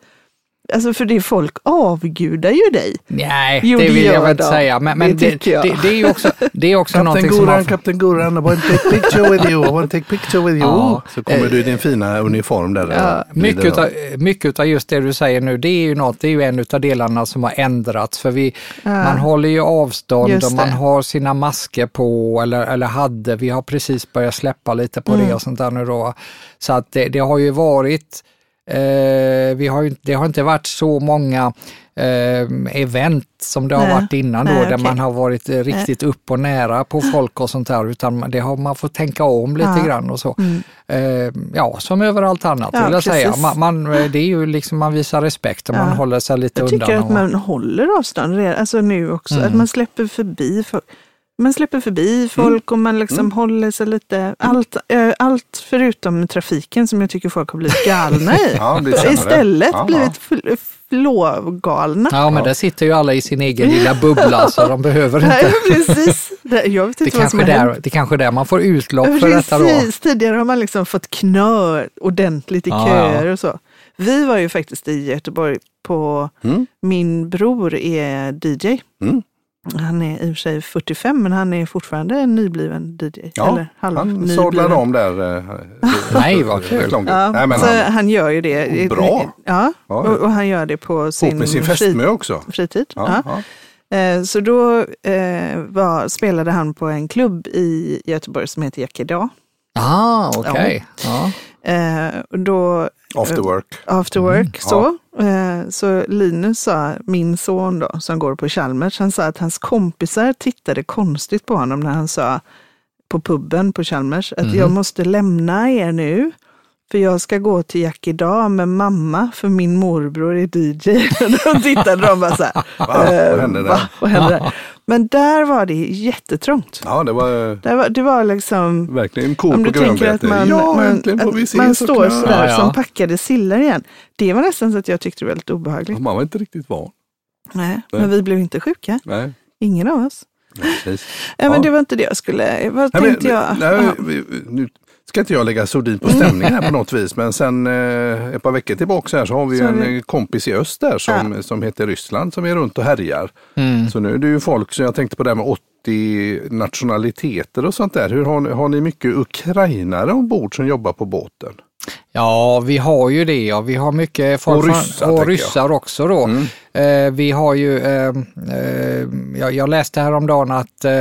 Speaker 3: Alltså för det folk avgudar ju dig.
Speaker 2: Nej,
Speaker 3: Jo,
Speaker 2: det
Speaker 3: det
Speaker 2: vill jag väl inte säga. Men, men
Speaker 3: Det
Speaker 2: det, det, det är ju också, det är också
Speaker 1: Kapten
Speaker 2: någonting som
Speaker 1: Goran,
Speaker 2: man...
Speaker 1: Kapten Goran, I want to take picture with you, I want to take picture with you.
Speaker 2: Ja.
Speaker 1: Så kommer du i din fina uniform där.
Speaker 3: Ja.
Speaker 1: glider
Speaker 2: Mycket
Speaker 1: av.
Speaker 2: av, mycket av just det du säger nu, det är ju något, det är ju en av delarna som har ändrats. För vi, man håller ju avstånd
Speaker 3: Just
Speaker 2: och man
Speaker 3: det.
Speaker 2: har sina masker på, eller, eller hade, vi har precis börjat släppa lite på
Speaker 3: Mm.
Speaker 2: det och sånt där nu då. Så att det, det har ju varit, eh, vi har ju, det har inte varit så många eh, event som det har
Speaker 3: Nej.
Speaker 2: varit innan då,
Speaker 3: Nej,
Speaker 2: där man har varit eh, riktigt upp och nära på folk och sånt där, utan man- det har man fått tänka om lite
Speaker 3: Ja. Mm.
Speaker 2: grann och så. Eh, ja, som överallt annat
Speaker 3: Ja,
Speaker 2: vill jag säga.
Speaker 3: precis.
Speaker 2: Man, man, eh, det är ju liksom, man visar respekt och man
Speaker 3: Ja.
Speaker 2: håller sig lite
Speaker 3: Jag
Speaker 2: undan.
Speaker 3: tycker att
Speaker 2: och-
Speaker 3: man håller avstånd, redan- alltså nu också,
Speaker 2: Mm.
Speaker 3: att man släpper förbi folk. Man släpper förbi folk och man liksom håller sig lite, allt, eh, allt förutom trafiken som jag tycker folk har blivit galna i. *laughs*
Speaker 1: Ja, det.
Speaker 3: Istället
Speaker 1: Ja,
Speaker 3: blivit fl- flågalna.
Speaker 2: Ja, men där sitter ju alla i sin egen lilla *laughs* bubbla så de behöver
Speaker 3: Nej,
Speaker 2: inte.
Speaker 3: precis. Det, jag vet
Speaker 2: Det
Speaker 3: inte vad som har
Speaker 2: där,
Speaker 3: hänt.
Speaker 2: det kanske är där man får utlopp för detta då.
Speaker 3: Precis, tidigare har man liksom fått knö ordentligt i
Speaker 2: Ja,
Speaker 3: köer
Speaker 2: ja.
Speaker 3: och så. Vi var ju faktiskt i Göteborg på,
Speaker 1: Mm.
Speaker 3: min bror är DJ.
Speaker 1: Mm.
Speaker 3: Han är i och för sig 45 men han är fortfarande en nybliven DJ.
Speaker 1: Ja,
Speaker 3: eller halv
Speaker 1: han sadlade om där. eh, *laughs*
Speaker 2: Nej, vad kul.
Speaker 3: Ja,
Speaker 1: Nej, men
Speaker 3: så
Speaker 1: han,
Speaker 3: han, gör ju det.
Speaker 1: Bra.
Speaker 3: Ja, och, och han gör det på sin,
Speaker 1: ihop med sin fästmö också.
Speaker 3: fritid.
Speaker 1: Ja,
Speaker 3: Ja.
Speaker 1: ja.
Speaker 3: Eh, Så då eh, var, spelade han på en klubb i Göteborg som heter Jack idag.
Speaker 2: Ah, okej. Ja.
Speaker 3: Eh, då
Speaker 1: After work.
Speaker 3: after work
Speaker 1: Mm,
Speaker 3: så. Eh, så Linus sa, min son då, som går på Chalmers, han sa att hans kompisar tittade konstigt på honom när han sa på puben på Chalmers att
Speaker 1: Mhm.
Speaker 3: jag måste lämna er nu. För jag ska gå till Jack idag med mamma för min morbror är DJ. *laughs* Då tittade de bara så här.
Speaker 1: Va? Vad
Speaker 3: eh,
Speaker 1: hände där?
Speaker 3: va? Vad hände där? *laughs* Men där var det jättetrångt.
Speaker 1: Ja, det var
Speaker 3: Där var, det var liksom
Speaker 1: verkligen
Speaker 3: om
Speaker 1: på
Speaker 3: du tänker att
Speaker 1: grönbete.
Speaker 3: man,
Speaker 1: Ja,
Speaker 3: man,
Speaker 1: äntligen får vi
Speaker 3: att
Speaker 1: se
Speaker 3: man står sådär
Speaker 2: Ja, ja.
Speaker 3: som packade sillar igen. Det var nästan så att jag tyckte det var lite obehagligt.
Speaker 1: Man var inte riktigt van.
Speaker 3: Nej, men vi blev inte sjuka.
Speaker 1: Nej,
Speaker 3: Ingen av oss.
Speaker 1: precis.
Speaker 3: Ja, men
Speaker 1: Ja.
Speaker 3: det var inte det jag skulle... Vad
Speaker 1: Nej,
Speaker 3: tänkte
Speaker 1: men,
Speaker 3: jag?
Speaker 1: nej, nu ska inte jag lägga sordin på stämningen här på något vis, men sen eh, ett par veckor tillbaka här så har vi
Speaker 3: Så
Speaker 1: en
Speaker 3: vi-
Speaker 1: eh, kompis i öst där som, som heter Ryssland som är runt och härjar.
Speaker 2: Mm.
Speaker 1: Så nu är det ju folk, så jag tänkte på det här med 80 nationaliteter och sånt där. Hur har ni, har ni mycket ukrainare ombord som jobbar på båten?
Speaker 2: Ja, vi har ju det. Ja. Vi har mycket folk
Speaker 1: Och ryssar,
Speaker 2: och ryssar också då.
Speaker 1: Mm.
Speaker 2: Eh, vi har ju, eh, eh, jag, jag läste häromdagen att eh,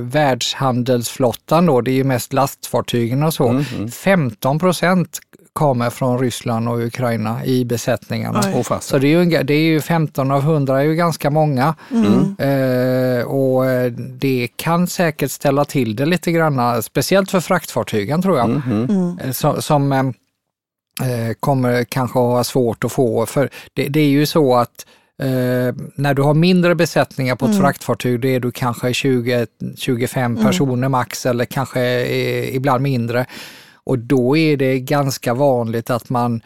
Speaker 2: världshandelsflottan då, det är ju mest lastfartygen och så,
Speaker 1: Mm,
Speaker 2: 15 procent kommer från Ryssland och Ukraina i besättningarna.
Speaker 3: Oj.
Speaker 2: Så det är, ju, det är ju 15 av 100 är ju ganska många. Eh, och eh, det kan säkert ställa till det lite grann, speciellt för fraktfartygen tror jag.
Speaker 1: Mhm.
Speaker 2: Eh, Som, som eh, eh, kommer kanske ha svårt att få, för det, det är ju så att eh, när du har mindre besättningar på ett fraktfartyg, då är du kanske 20-25 personer max eller kanske eh, ibland mindre. Och då är det ganska vanligt att man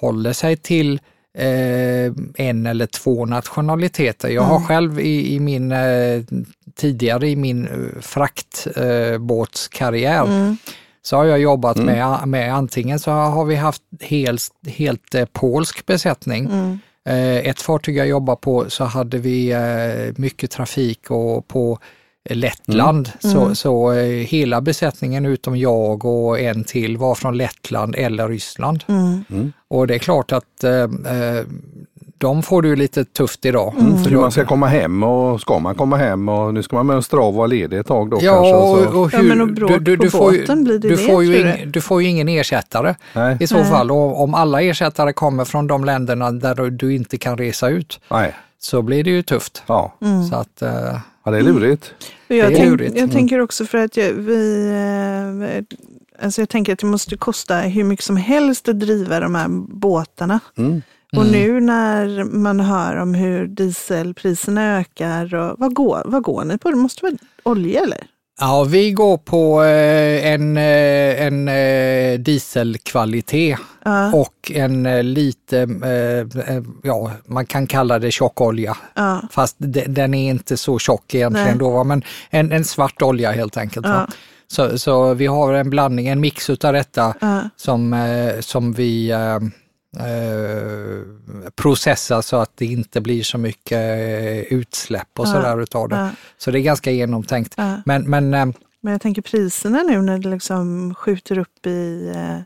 Speaker 2: håller sig till eh, en eller två nationaliteter. Jag har själv i, i min eh, tidigare i min eh, fraktbåtskarriär
Speaker 3: Mm.
Speaker 2: så har jag jobbat med, med antingen så har vi haft helt, helt eh, polsk besättning.
Speaker 3: Mm.
Speaker 2: Eh, ett fartyg jag jobbar på så hade vi eh, mycket trafik och på Lettland. Så, så eh, hela besättningen utom jag och en till var från Lettland eller Ryssland.
Speaker 3: Mm.
Speaker 2: Och det är klart att eh, eh, de får ju lite tufft idag.
Speaker 1: Mm.
Speaker 2: För
Speaker 1: Hur man ska komma hem och ska man komma hem och nu ska man mönstra av och vara ledig ett tag då
Speaker 2: Ja,
Speaker 1: kanske.
Speaker 2: och,
Speaker 3: Ja,
Speaker 2: hur,
Speaker 3: men och bråk på
Speaker 2: får
Speaker 3: båten, blir det
Speaker 2: du
Speaker 3: det,
Speaker 2: får ju ing, du får ju ingen ersättare
Speaker 1: Nej,
Speaker 2: i så
Speaker 3: Nej.
Speaker 2: fall. Och om alla ersättare kommer från de länderna där du- du inte kan resa ut
Speaker 1: nej.
Speaker 2: så blir det ju tufft.
Speaker 1: Ja.
Speaker 2: Så att, eh,
Speaker 1: ja, det är lurigt.
Speaker 3: Och jag,
Speaker 2: Det är
Speaker 3: tänk,
Speaker 2: lurigt.
Speaker 3: jag
Speaker 2: Mm.
Speaker 3: tänker också för att jag, vi, eh, alltså jag tänker att det måste kosta hur mycket som helst att driva de här båtarna.
Speaker 1: Mm.
Speaker 3: Och nu när man hör om hur dieselpriserna ökar, och, vad, går, vad går ni på? Det måste vara olja eller?
Speaker 2: Ja, vi går på eh, en, eh, en eh, dieselkvalitet
Speaker 3: Ja,
Speaker 2: och en lite, ja man kan kalla det tjockolja.
Speaker 3: ja,
Speaker 2: Fast de- den är inte så tjock egentligen
Speaker 3: Nej.
Speaker 2: då, men en, en svart olja helt enkelt.
Speaker 3: Ja.
Speaker 2: Så, så vi har en blandning, en mix utav detta som, som vi, eh, processas så att det inte blir så mycket eh, utsläpp och
Speaker 3: Ja,
Speaker 2: sådär utav det.
Speaker 3: Ja,
Speaker 2: Så det är ganska genomtänkt.
Speaker 3: ja.
Speaker 2: Men, men eh,
Speaker 3: Men jag tänker priserna nu när det liksom skjuter upp i... eh,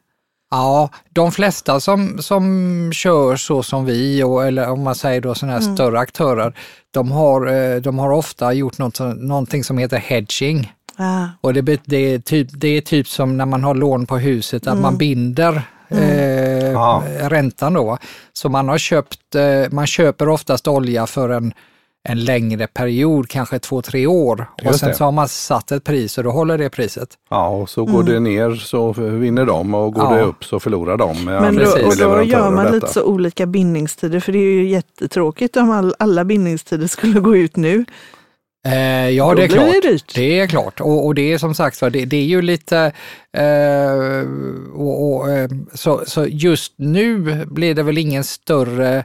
Speaker 2: Ja, de flesta som, som kör så som vi, och, eller om man säger då sådana här
Speaker 3: Mm.
Speaker 2: större aktörer, de har, de har ofta gjort något, någonting som heter hedging.
Speaker 3: Ja,
Speaker 2: Och det, det, är typ, det är typ som när man har lån på huset, att man binder eh,
Speaker 1: Ja.
Speaker 2: räntan då. Så man har köpt, eh, man köper oftast olja för en, en längre period, kanske två, tre år. och
Speaker 1: Just
Speaker 2: sen
Speaker 1: det.
Speaker 2: så har man satt ett pris och då håller det priset.
Speaker 1: Ja, och så går det ner så vinner de och går
Speaker 2: Ja.
Speaker 1: det upp så förlorar de.
Speaker 3: Men då, och då gör man
Speaker 1: och
Speaker 3: lite så olika bindningstider för det är ju jättetråkigt om all, alla bindningstider skulle gå ut nu.
Speaker 2: Eh, ja, det är klart.
Speaker 3: det.
Speaker 2: Det är klart. Och, och det är som sagt det, det är ju lite, eh, och, och, eh, så, så just nu blir det väl ingen större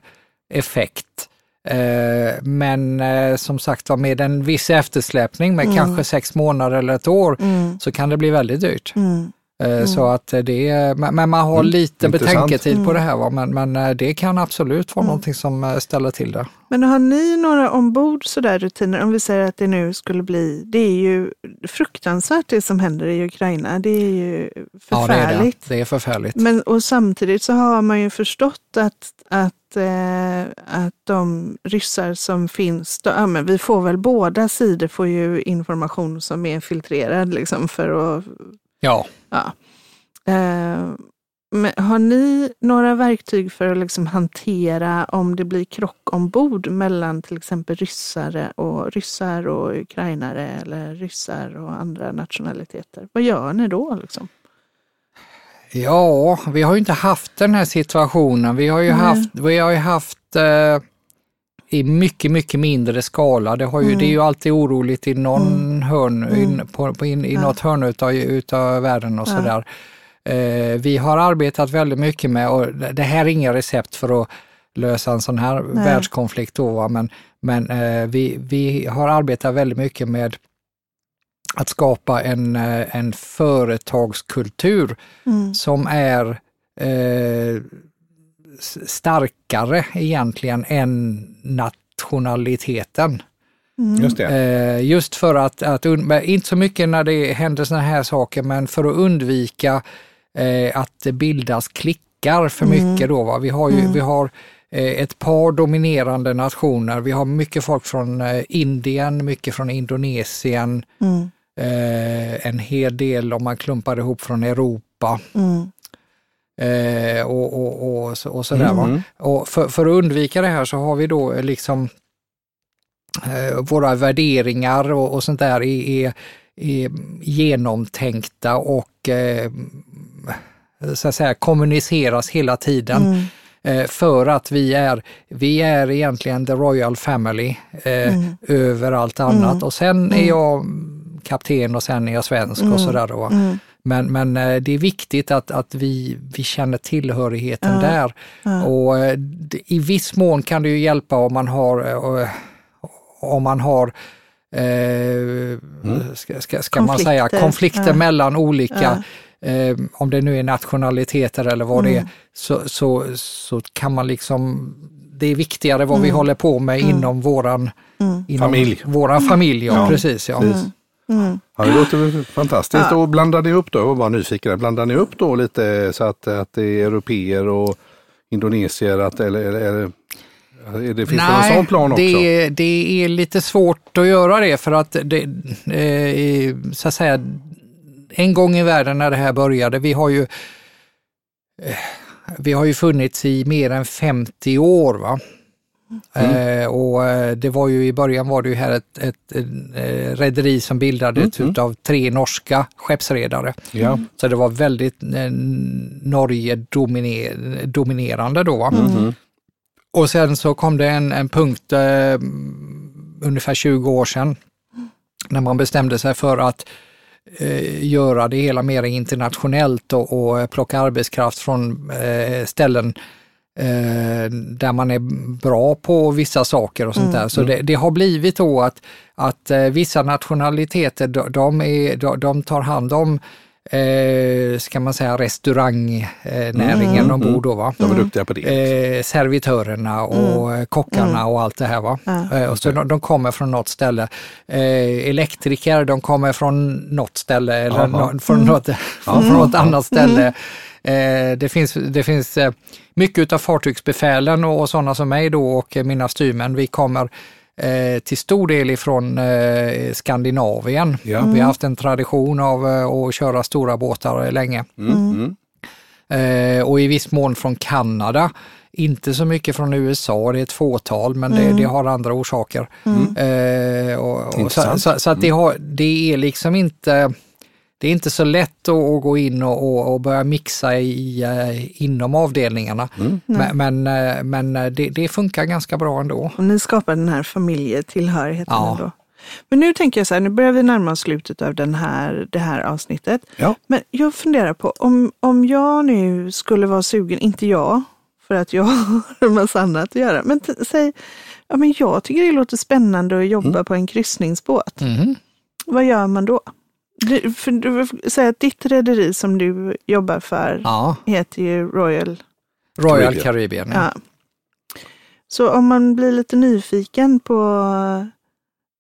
Speaker 2: effekt. Eh, men eh, som sagt var med en viss eftersläpning med
Speaker 3: Mm.
Speaker 2: kanske sex månader eller ett år
Speaker 3: Mm,
Speaker 2: så kan det bli väldigt dyrt.
Speaker 3: mm.
Speaker 2: Eh, Så att det är, men man har lite
Speaker 1: intressant.
Speaker 2: betänketid på
Speaker 3: Mm.
Speaker 2: det här. Va? Men, men eh, det kan absolut vara någonting som eh, ställer till det.
Speaker 3: Men har ni några ombord sådär rutiner? Om vi säger att det nu skulle bli, det är ju fruktansvärt det som händer i Ukraina. Det är ju
Speaker 2: Ja, det är det.
Speaker 3: förfärligt.
Speaker 2: Det är förfärligt.
Speaker 3: Men, och samtidigt så har man ju förstått att, att, eh, att de ryssar som finns, då, ja, men vi får väl båda sidor får ju information som är filtrerad liksom för att
Speaker 2: Ja.
Speaker 3: Ja. Eh, har ni några verktyg för att liksom hantera om det blir krock ombord mellan till exempel ryssare och ryssar och ukrainare eller ryssar och andra nationaliteter? Vad gör ni då? Liksom?
Speaker 2: Ja, vi har ju inte haft den här situationen. Vi har ju
Speaker 3: Nej.
Speaker 2: haft, vi har ju haft eh, i mycket, mycket mindre skala. Det, har ju,
Speaker 3: Mm.
Speaker 2: det är ju alltid oroligt i någon hörn,
Speaker 3: Mm.
Speaker 2: in, på, på in, i
Speaker 3: Ja.
Speaker 2: något hörn utav, utav världen och
Speaker 3: Ja.
Speaker 2: sådär. Eh, vi har arbetat väldigt mycket med, och det här är inga recept för att lösa en sån här
Speaker 3: Nej.
Speaker 2: världskonflikt då, va? men, men eh, vi, vi har arbetat väldigt mycket med att skapa en, eh, en företagskultur
Speaker 3: Mm.
Speaker 2: som är eh, starkare egentligen än nationaliteten.
Speaker 3: Mm.
Speaker 1: Just det.
Speaker 2: Eh, just för att, att inte så mycket när det händer sådana här saker, men för att undvika eh, att det bildas klickar för
Speaker 3: Mm.
Speaker 2: mycket då. Va? Vi har ju
Speaker 3: Mm.
Speaker 2: vi har eh, ett par dominerande nationer. Vi har mycket folk från Indien, mycket från Indonesien,
Speaker 3: Mm.
Speaker 2: en hel del om man klumpar ihop från Europa.
Speaker 3: Mm.
Speaker 2: Eh, och, och, och, och sådär.
Speaker 1: Mhm.
Speaker 2: Och för, för att undvika det här så har vi då eh, liksom eh, våra värderingar och, och sånt där är, är, är genomtänkta och eh, så att säga kommuniceras hela tiden
Speaker 3: Mm.
Speaker 2: eh, för att vi är, vi är egentligen the royal family eh,
Speaker 3: Mm.
Speaker 2: över allt annat
Speaker 3: Mm.
Speaker 2: och sen är
Speaker 3: Mm.
Speaker 2: jag kapten och sen är jag svensk
Speaker 3: Mm.
Speaker 2: och sådär. Då.
Speaker 3: Mm.
Speaker 2: Men, men eh, det är viktigt att, att vi, vi känner tillhörigheten
Speaker 3: Ja.
Speaker 2: där.
Speaker 3: Ja.
Speaker 2: Och eh, i viss mån kan det ju hjälpa om man har, eh, om man har eh, ska, ska, ska man säga,
Speaker 3: Konflikter. Ja.
Speaker 2: mellan olika,
Speaker 3: Ja.
Speaker 2: eh, om det nu är nationaliteter eller vad det är,
Speaker 3: Mm.
Speaker 2: så, så, så kan man liksom, det är viktigare vad vi
Speaker 3: Mm.
Speaker 2: håller på med inom våran
Speaker 3: Mm.
Speaker 2: inom
Speaker 1: Familj.
Speaker 2: Våran familj, ja,
Speaker 1: Ja,
Speaker 2: precis. Ja.
Speaker 1: precis.
Speaker 3: Mm.
Speaker 1: Ja, det låter fantastiskt.
Speaker 3: Ja.
Speaker 1: Och blandar ni upp då, jag var nyfiken, blandar ni upp då lite så att, att det är europeer och indonesier, att, eller, eller, det, finns det någon sån plan också?
Speaker 2: det, det är lite svårt att göra det för att det, eh, så att säga, en gång i världen när det här började, vi har ju eh, vi har ju funnits i mer än 50 år. Va? Eh, och eh, det var ju i början var det ju här ett, ett, ett eh, rederi som bildades
Speaker 1: Mm, mm.
Speaker 2: utav tre norska skeppsredare.
Speaker 1: Ja.
Speaker 2: Så det var väldigt eh, Norge dominer, dominerande då. Va?
Speaker 1: Mhm.
Speaker 2: Och sen så kom det en, en punkt eh, ungefär 20 år sedan när man bestämde sig för att eh, göra det hela mer internationellt och, och plocka arbetskraft från ställen eh, där man är bra på vissa saker och sånt
Speaker 3: Mm,
Speaker 2: där. Så det, det har blivit då att, att eh, vissa nationaliteter, de, de, är, de, de tar hand om eh, ska man säga, restaurangnäringen
Speaker 1: Mm,
Speaker 2: ombord. Då, va?
Speaker 1: De är duktiga på det.
Speaker 2: Eh, servitörerna och eh, kockarna och allt det här. Va?
Speaker 3: Ja.
Speaker 2: Eh, och så de, de kommer från något ställe. Eh, elektriker, de kommer från något ställe eller nå, från, något, *laughs* från något annat ställe. Eh, det finns, det finns eh, mycket av fartygsbefälen och, och sådana som mig då och eh, mina styrmän, vi kommer till stor del ifrån Skandinavien.
Speaker 1: Ja.
Speaker 2: Vi har haft en tradition av att köra stora båtar länge.
Speaker 1: Mm. Mm.
Speaker 2: Eh, och i viss mån från Kanada. Inte så mycket från USA, det är ett fåtal, men det, det har andra orsaker. Och, och så, så, så att det, har, det är liksom inte det är inte så lätt att, att gå in och, och, och börja mixa i, eh, inom avdelningarna. Men, men, eh, men eh, det, det funkar ganska bra ändå.
Speaker 3: Och ni skapar den här familjetillhörigheten
Speaker 2: Ja.
Speaker 3: ändå. Men nu tänker jag så här, nu börjar vi närma oss slutet av den här, det här avsnittet.
Speaker 1: Ja.
Speaker 3: Men jag funderar på, om, om jag nu skulle vara sugen, inte jag, för att jag *laughs* har en massa annat att göra, men säg, ja men jag tycker det låter spännande att jobba på en kryssningsbåt.
Speaker 2: Mhm.
Speaker 3: Vad gör man då? Du, för du säger att ditt rederi som du jobbar för
Speaker 2: Ja,
Speaker 3: heter ju Royal.
Speaker 2: Royal
Speaker 1: Caribbean.
Speaker 2: Caribbean. Ja.
Speaker 3: Ja. Så om man blir lite nyfiken på,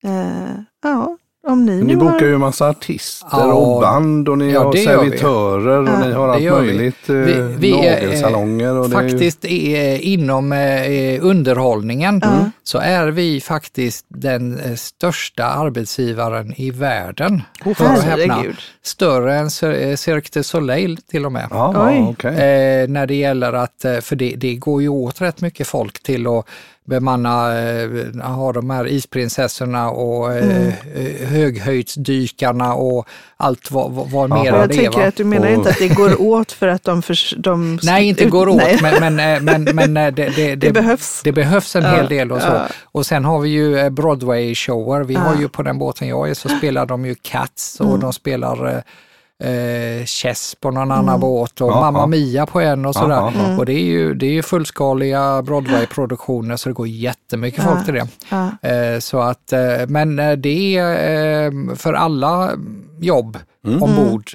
Speaker 3: eh, ja, om ni,
Speaker 1: Ni bokar
Speaker 3: har,
Speaker 1: ju en massa artister
Speaker 2: Ja.
Speaker 1: och band och ni
Speaker 2: Ja,
Speaker 1: har servitörer och
Speaker 3: Ja,
Speaker 1: ni har allt
Speaker 2: gör vi.
Speaker 1: möjligt. eh,
Speaker 2: Vi- vi
Speaker 1: nagelsalonger och det är ju-
Speaker 2: Faktiskt är, inom eh, underhållningen
Speaker 3: Ja.
Speaker 2: så är vi faktiskt den eh, största arbetsgivaren i världen.
Speaker 1: Åh,
Speaker 2: Hör och häpna. Större än Cir- Cirque du Soleil till och med.
Speaker 1: Okej.
Speaker 2: Eh, när det gäller att, för det, det går ju åt rätt mycket folk till att bemanna, eh, ha de här isprinsessorna och eh, eh, höghöjdsdykarna och allt vad, vad, vad
Speaker 1: Ja.
Speaker 3: Jag
Speaker 2: det
Speaker 3: tänker
Speaker 2: Va?
Speaker 3: att du menar
Speaker 1: Och-
Speaker 3: inte att det går åt för att de... För, de *laughs*
Speaker 2: Nej, inte går åt,
Speaker 3: nej.
Speaker 2: men, men, men, men det, *laughs* det,
Speaker 3: Det behövs.
Speaker 2: Det behövs en
Speaker 3: Ja,
Speaker 2: hel del och så.
Speaker 3: ja.
Speaker 2: Och sen har vi ju Broadway-shower. Vi har
Speaker 3: Ja.
Speaker 2: ju på den båten jag är så spelar de ju Cats och de spelar eh, Chess på någon annan båt och
Speaker 1: Ja,
Speaker 2: Mamma
Speaker 1: ja.
Speaker 2: Mia på en och
Speaker 1: Ja,
Speaker 2: sådär.
Speaker 1: ja.
Speaker 2: Och det är ju, det är ju fullskaliga Broadway-produktioner så det går jättemycket folk till det.
Speaker 3: Ja.
Speaker 2: Eh, så att, eh, men eh, det är eh, för alla jobb ombord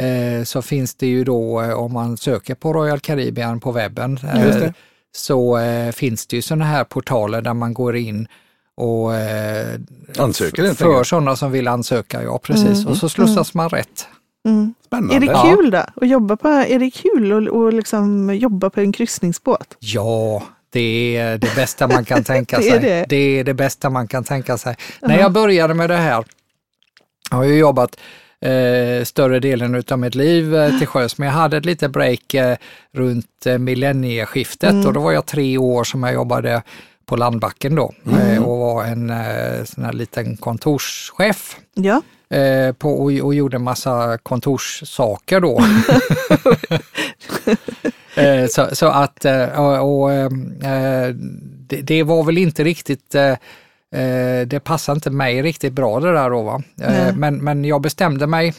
Speaker 2: eh, så finns det ju då, om man söker på Royal Caribbean på webben, så finns det ju sådana här portaler där man går in och eh,
Speaker 1: Ansöker
Speaker 2: för sådana som vill ansöka, ja precis. Och så slussas man rätt.
Speaker 3: Mm.
Speaker 1: Spännande.
Speaker 3: Är det kul då? Att jobba på, är det kul att, att liksom jobba på en kryssningsbåt?
Speaker 2: Ja, det är det bästa man kan *laughs* tänka
Speaker 3: Det
Speaker 2: sig.
Speaker 3: det.
Speaker 2: det är det bästa man kan tänka sig. När jag började med det här, jag har ju jobbat eh, större delen av mitt liv eh, till sjöss, men jag hade ett litet break eh, runt eh, millennieskiftet och då var jag tre år som jag jobbade på landbacken då eh, och var en eh, sån här liten kontorschef
Speaker 3: Ja.
Speaker 2: eh, på, och, och gjorde massa kontorssaker då. *laughs* så, så att, och, och, det, det var väl inte riktigt, det passade inte mig riktigt bra det där då. Va? Men, men jag bestämde mig,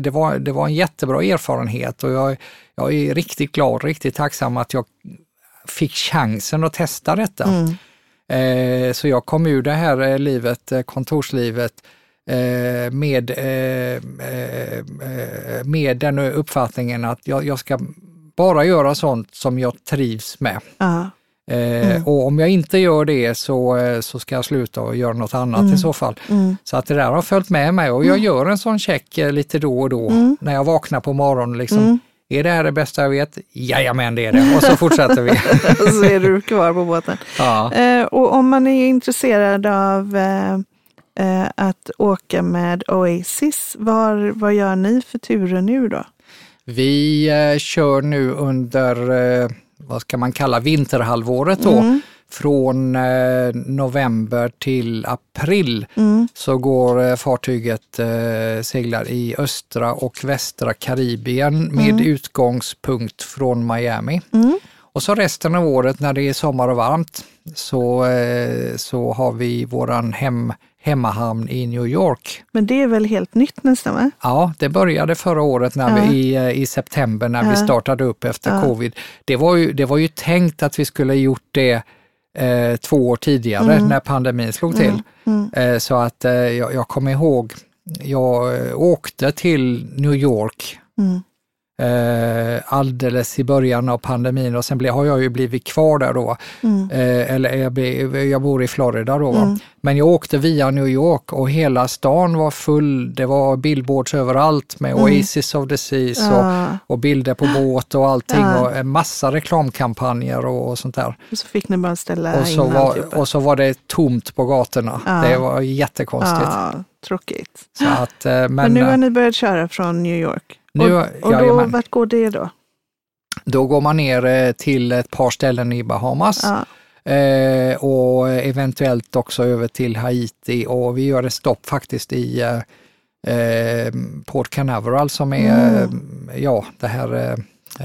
Speaker 2: det, var, det var en jättebra erfarenhet och jag, jag är riktigt glad, riktigt tacksam att jag fick chansen att testa detta.
Speaker 3: Mm.
Speaker 2: Eh, så jag kom ur det här eh, livet, eh, kontorslivet, eh, med, eh, eh, med den uppfattningen att jag, jag ska bara göra sånt som jag trivs med. Eh, Och om jag inte gör det så, så ska jag sluta och göra något annat i så fall.
Speaker 3: Mm.
Speaker 2: Så att det där har följt med mig och jag gör en sån check lite då och då när jag vaknar på morgonen. Liksom, Är det här det bästa jag vet? Jajamän, det är det. Och så fortsätter vi. *laughs*
Speaker 3: så är du kvar på båten.
Speaker 2: ja.
Speaker 3: Eh, och om man är intresserad av eh, eh, att åka med Oasis, var, vad gör ni för turer nu då?
Speaker 2: Vi eh, kör nu under, eh, vad ska man kalla vinterhalvåret då. Från eh, november till april så går eh, fartyget eh, seglar i östra och västra Karibien med utgångspunkt från Miami. Och så resten av året när det är sommar och varmt så, så har vi våran hem, hemmahamn i New York.
Speaker 3: Men det är väl helt nytt nästan va?
Speaker 2: Ja, det började förra året när
Speaker 3: Ja.
Speaker 2: vi, i, i september när vi
Speaker 3: Ja.
Speaker 2: startade upp efter
Speaker 3: Ja.
Speaker 2: covid. Det var, ju, det var ju tänkt att vi skulle gjort det eh, två år tidigare
Speaker 3: Mm.
Speaker 2: när pandemin slog till. Eh, så att eh, jag, jag kommer ihåg jag åkte till New York
Speaker 3: Mm.
Speaker 2: Eh, alldeles i början av pandemin och sen ble, har jag ju blivit kvar där då.
Speaker 3: Mm.
Speaker 2: Eh, eller jag, bor i Florida då.
Speaker 3: Mm.
Speaker 2: Men jag åkte via New York och hela stan var full. Det var billboards överallt med
Speaker 3: Mm.
Speaker 2: Oasis of the Seas och,
Speaker 3: Ja,
Speaker 2: och bilder på båt och allting
Speaker 3: Ja.
Speaker 2: och en massa reklamkampanjer och, och sånt där.
Speaker 3: och så fick ni bara ställa
Speaker 2: Och så,
Speaker 3: in
Speaker 2: var,
Speaker 3: alltihopa.
Speaker 2: och så var det tomt på gatorna.
Speaker 3: Ja.
Speaker 2: Det var jättekonstigt.
Speaker 3: Ja, tråkigt.
Speaker 2: Att, eh, men
Speaker 3: Men nu har ni börjat köra från New York.
Speaker 2: Nu-
Speaker 3: och och då,
Speaker 2: jajamän.
Speaker 3: vart går det då?
Speaker 2: då går man ner eh, till ett par ställen i Bahamas.
Speaker 3: Ja.
Speaker 2: Eh, och eventuellt också över till Haiti och vi gör ett stopp faktiskt i eh, eh, Port Canaveral som är
Speaker 3: Mm.
Speaker 2: ja, det här eh,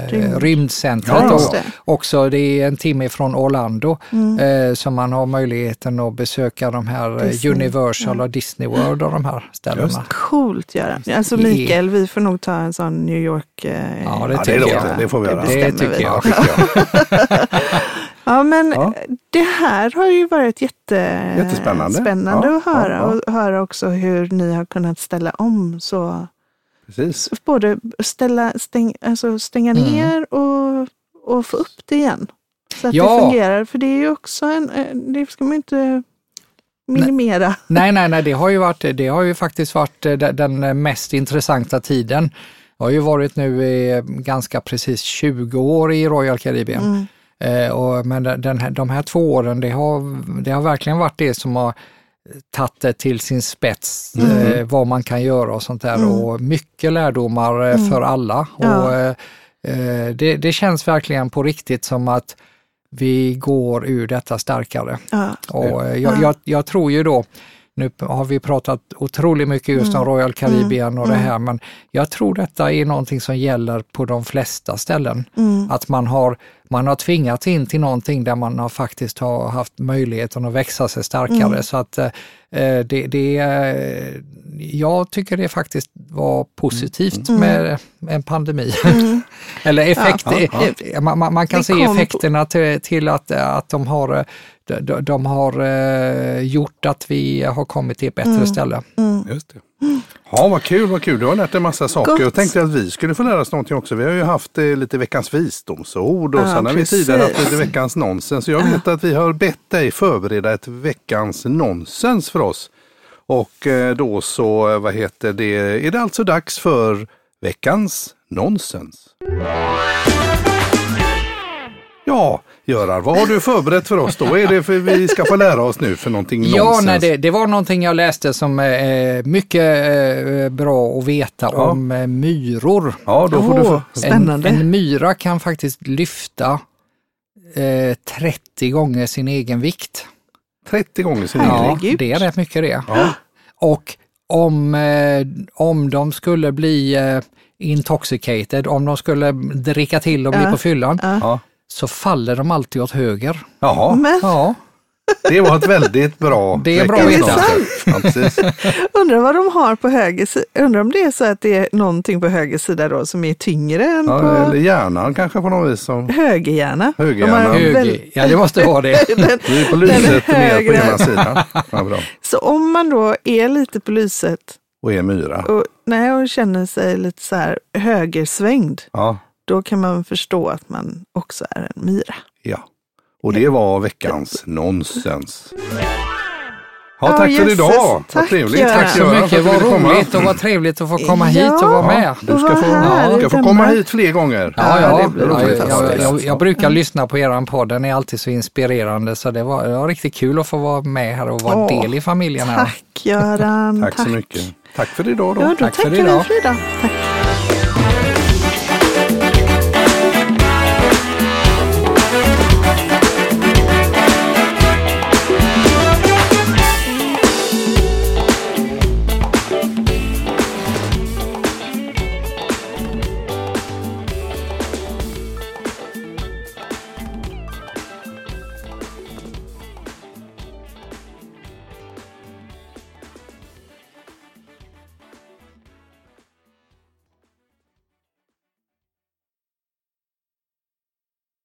Speaker 3: Rymd.
Speaker 2: rymdcentret.
Speaker 1: Ja,
Speaker 2: och
Speaker 3: det.
Speaker 2: också, det är en timme från Orlando
Speaker 3: Mm.
Speaker 2: eh, så man har möjligheten att besöka de här eh,
Speaker 3: Disney,
Speaker 2: Universal
Speaker 3: ja.
Speaker 2: och Disney World och de här ställena.
Speaker 1: Just
Speaker 3: Coolt Göran. Alltså
Speaker 2: Det-
Speaker 3: Mikael, vi får nog ta en sån New York... Eh,
Speaker 2: Ja, det
Speaker 1: Ja, det,
Speaker 2: tycker
Speaker 1: låter,
Speaker 2: jag.
Speaker 1: det får vi göra.
Speaker 3: Det
Speaker 2: Det
Speaker 3: bestämmer vi.
Speaker 2: tycker jag.
Speaker 1: tycker. *laughs*
Speaker 3: Ja, men
Speaker 1: Ja.
Speaker 3: det här har ju varit jätte,
Speaker 1: Jättespännande.
Speaker 3: spännande
Speaker 1: Ja,
Speaker 3: att höra
Speaker 1: ja,
Speaker 3: och höra också hur ni har kunnat ställa om så
Speaker 1: Precis.
Speaker 3: både ställa, stäng, alltså stänga
Speaker 2: Mm.
Speaker 3: ner och, och få upp det igen. Så att
Speaker 2: Ja.
Speaker 3: det fungerar. För det är ju också en, eh, det ska man inte minimera.
Speaker 2: Nej, nej, nej, det har ju, varit, det har ju faktiskt varit eh, de- den mest intressanta tiden. Jag har ju varit nu i ganska precis 20 år i Royal Caribbean.
Speaker 3: Mm.
Speaker 2: Eh, och, men den- den här, de här två åren, det har, det har verkligen varit det som har tagit det till sin spets,
Speaker 3: Mm.
Speaker 2: eh, vad man kan göra och sånt där.
Speaker 3: Mm.
Speaker 2: Och mycket lärdomar eh,
Speaker 3: Mm.
Speaker 2: för alla.
Speaker 3: Ja.
Speaker 2: Och, eh, eh, det, det känns verkligen på riktigt som att vi går ur detta starkare.
Speaker 3: Ja.
Speaker 2: Och eh, jag,
Speaker 3: Ja.
Speaker 2: jag, jag tror ju då, nu har vi pratat otroligt mycket just om
Speaker 3: Mm.
Speaker 2: Royal Caribbean och det
Speaker 3: Mm.
Speaker 2: här, men jag tror detta är någonting som gäller på de flesta ställen.
Speaker 3: Mm.
Speaker 2: Att man har, man har tvingats in till någonting där man har faktiskt har haft möjligheten att växa sig starkare.
Speaker 3: Mm.
Speaker 2: Så att eh, det, det, jag tycker det faktiskt var positivt
Speaker 3: Mm.
Speaker 2: med en pandemi.
Speaker 3: Mm. *laughs*
Speaker 2: Eller effekt,
Speaker 1: Ja, ja,
Speaker 2: Man, man, kan
Speaker 3: Det
Speaker 2: se effekterna till, till att, att de har, de, de- de har eh, gjort att vi har kommit till ett bättre
Speaker 3: Mm.
Speaker 2: ställe.
Speaker 3: Mm.
Speaker 1: Just det. Ja, vad kul, vad kul. Du har lärt dig en massa saker.
Speaker 3: Gott.
Speaker 1: Jag tänkte att vi skulle få lära oss någonting också. Vi har ju haft eh, lite veckans visdomsord och
Speaker 3: Ja,
Speaker 1: sen har vi tidigare haft lite veckans nonsens. Så jag vet att vi har bett dig förbereda ett veckans nonsens för oss. Och eh, då så, eh, vad heter det, är det alltså dags för veckans nonsens. Ja, Göran, vad har du förberett för oss då? Vad är det för vi ska få lära oss nu för någonting
Speaker 2: Ja,
Speaker 1: nonsens?
Speaker 2: nej, det, det var någonting jag läste som är mycket eh, bra att veta
Speaker 1: Ja.
Speaker 2: om eh, myror.
Speaker 1: Ja, då får du...
Speaker 3: Åh,
Speaker 1: För...
Speaker 3: spännande.
Speaker 2: En, en myra kan faktiskt lyfta eh, 30 gånger sin egen vikt.
Speaker 1: 30 gånger sin
Speaker 3: Ja.
Speaker 1: egen.
Speaker 3: Herregud.
Speaker 2: det är rätt mycket det.
Speaker 1: Ja.
Speaker 2: Och om, eh, om de skulle bli eh, intoxicated, om de skulle dricka till och bli
Speaker 3: Ja.
Speaker 2: på fyllan,
Speaker 3: Ja.
Speaker 1: Ja.
Speaker 2: Så faller de alltid åt höger.
Speaker 1: Jaha,
Speaker 3: Men
Speaker 2: Ja,
Speaker 1: det var ett väldigt bra *laughs*
Speaker 2: Det är bra
Speaker 3: veta.
Speaker 1: avsnitt. Ja,
Speaker 3: undrar vad de har på höger sida. Undrar om det är så att det är någonting på höger sida då som är tyngre än
Speaker 1: Ja,
Speaker 3: på
Speaker 1: eller hjärnan kanske på något vis. Som...
Speaker 3: högerhjärna.
Speaker 1: Högerhjärna.
Speaker 3: De har
Speaker 2: höger.
Speaker 3: väl-
Speaker 2: Ja, det måste vara det. *laughs*
Speaker 3: Den-
Speaker 1: Vi är på lyset mer på ena sidan. Ja, bra.
Speaker 3: Så om man då är lite på lyset
Speaker 1: Och är myra.
Speaker 3: och, nej, och känner sig lite så här högersvängd,
Speaker 1: Ja,
Speaker 3: då kan man förstå att man också är en myra.
Speaker 1: ja. Och det var veckans nonsens. Ja,
Speaker 3: Ja,
Speaker 1: tack för
Speaker 3: jösses.
Speaker 1: idag. Vad
Speaker 3: Tack,
Speaker 1: trevligt.
Speaker 3: Göran.
Speaker 2: Tack så
Speaker 1: för
Speaker 2: mycket,
Speaker 1: att du
Speaker 2: vad roligt och vad trevligt att få komma
Speaker 3: Ja.
Speaker 2: hit och vara med.
Speaker 1: Du ska
Speaker 3: Vad
Speaker 1: få,
Speaker 3: härligt,
Speaker 1: ska få komma hit fler gånger.
Speaker 2: Ja,
Speaker 3: Ja,
Speaker 2: ja,
Speaker 3: det blir
Speaker 2: ja,
Speaker 1: roligt.
Speaker 2: jag, jag, jag, brukar lyssna på eran podd, den är alltid så inspirerande så det var, det var riktigt kul att få vara med här och vara
Speaker 3: Åh,
Speaker 2: del i familjen här.
Speaker 3: Tack Göran.
Speaker 1: Tack så mycket. Tack för idag då.
Speaker 3: Ja, då
Speaker 2: Tack för idag.
Speaker 3: för idag. Tack.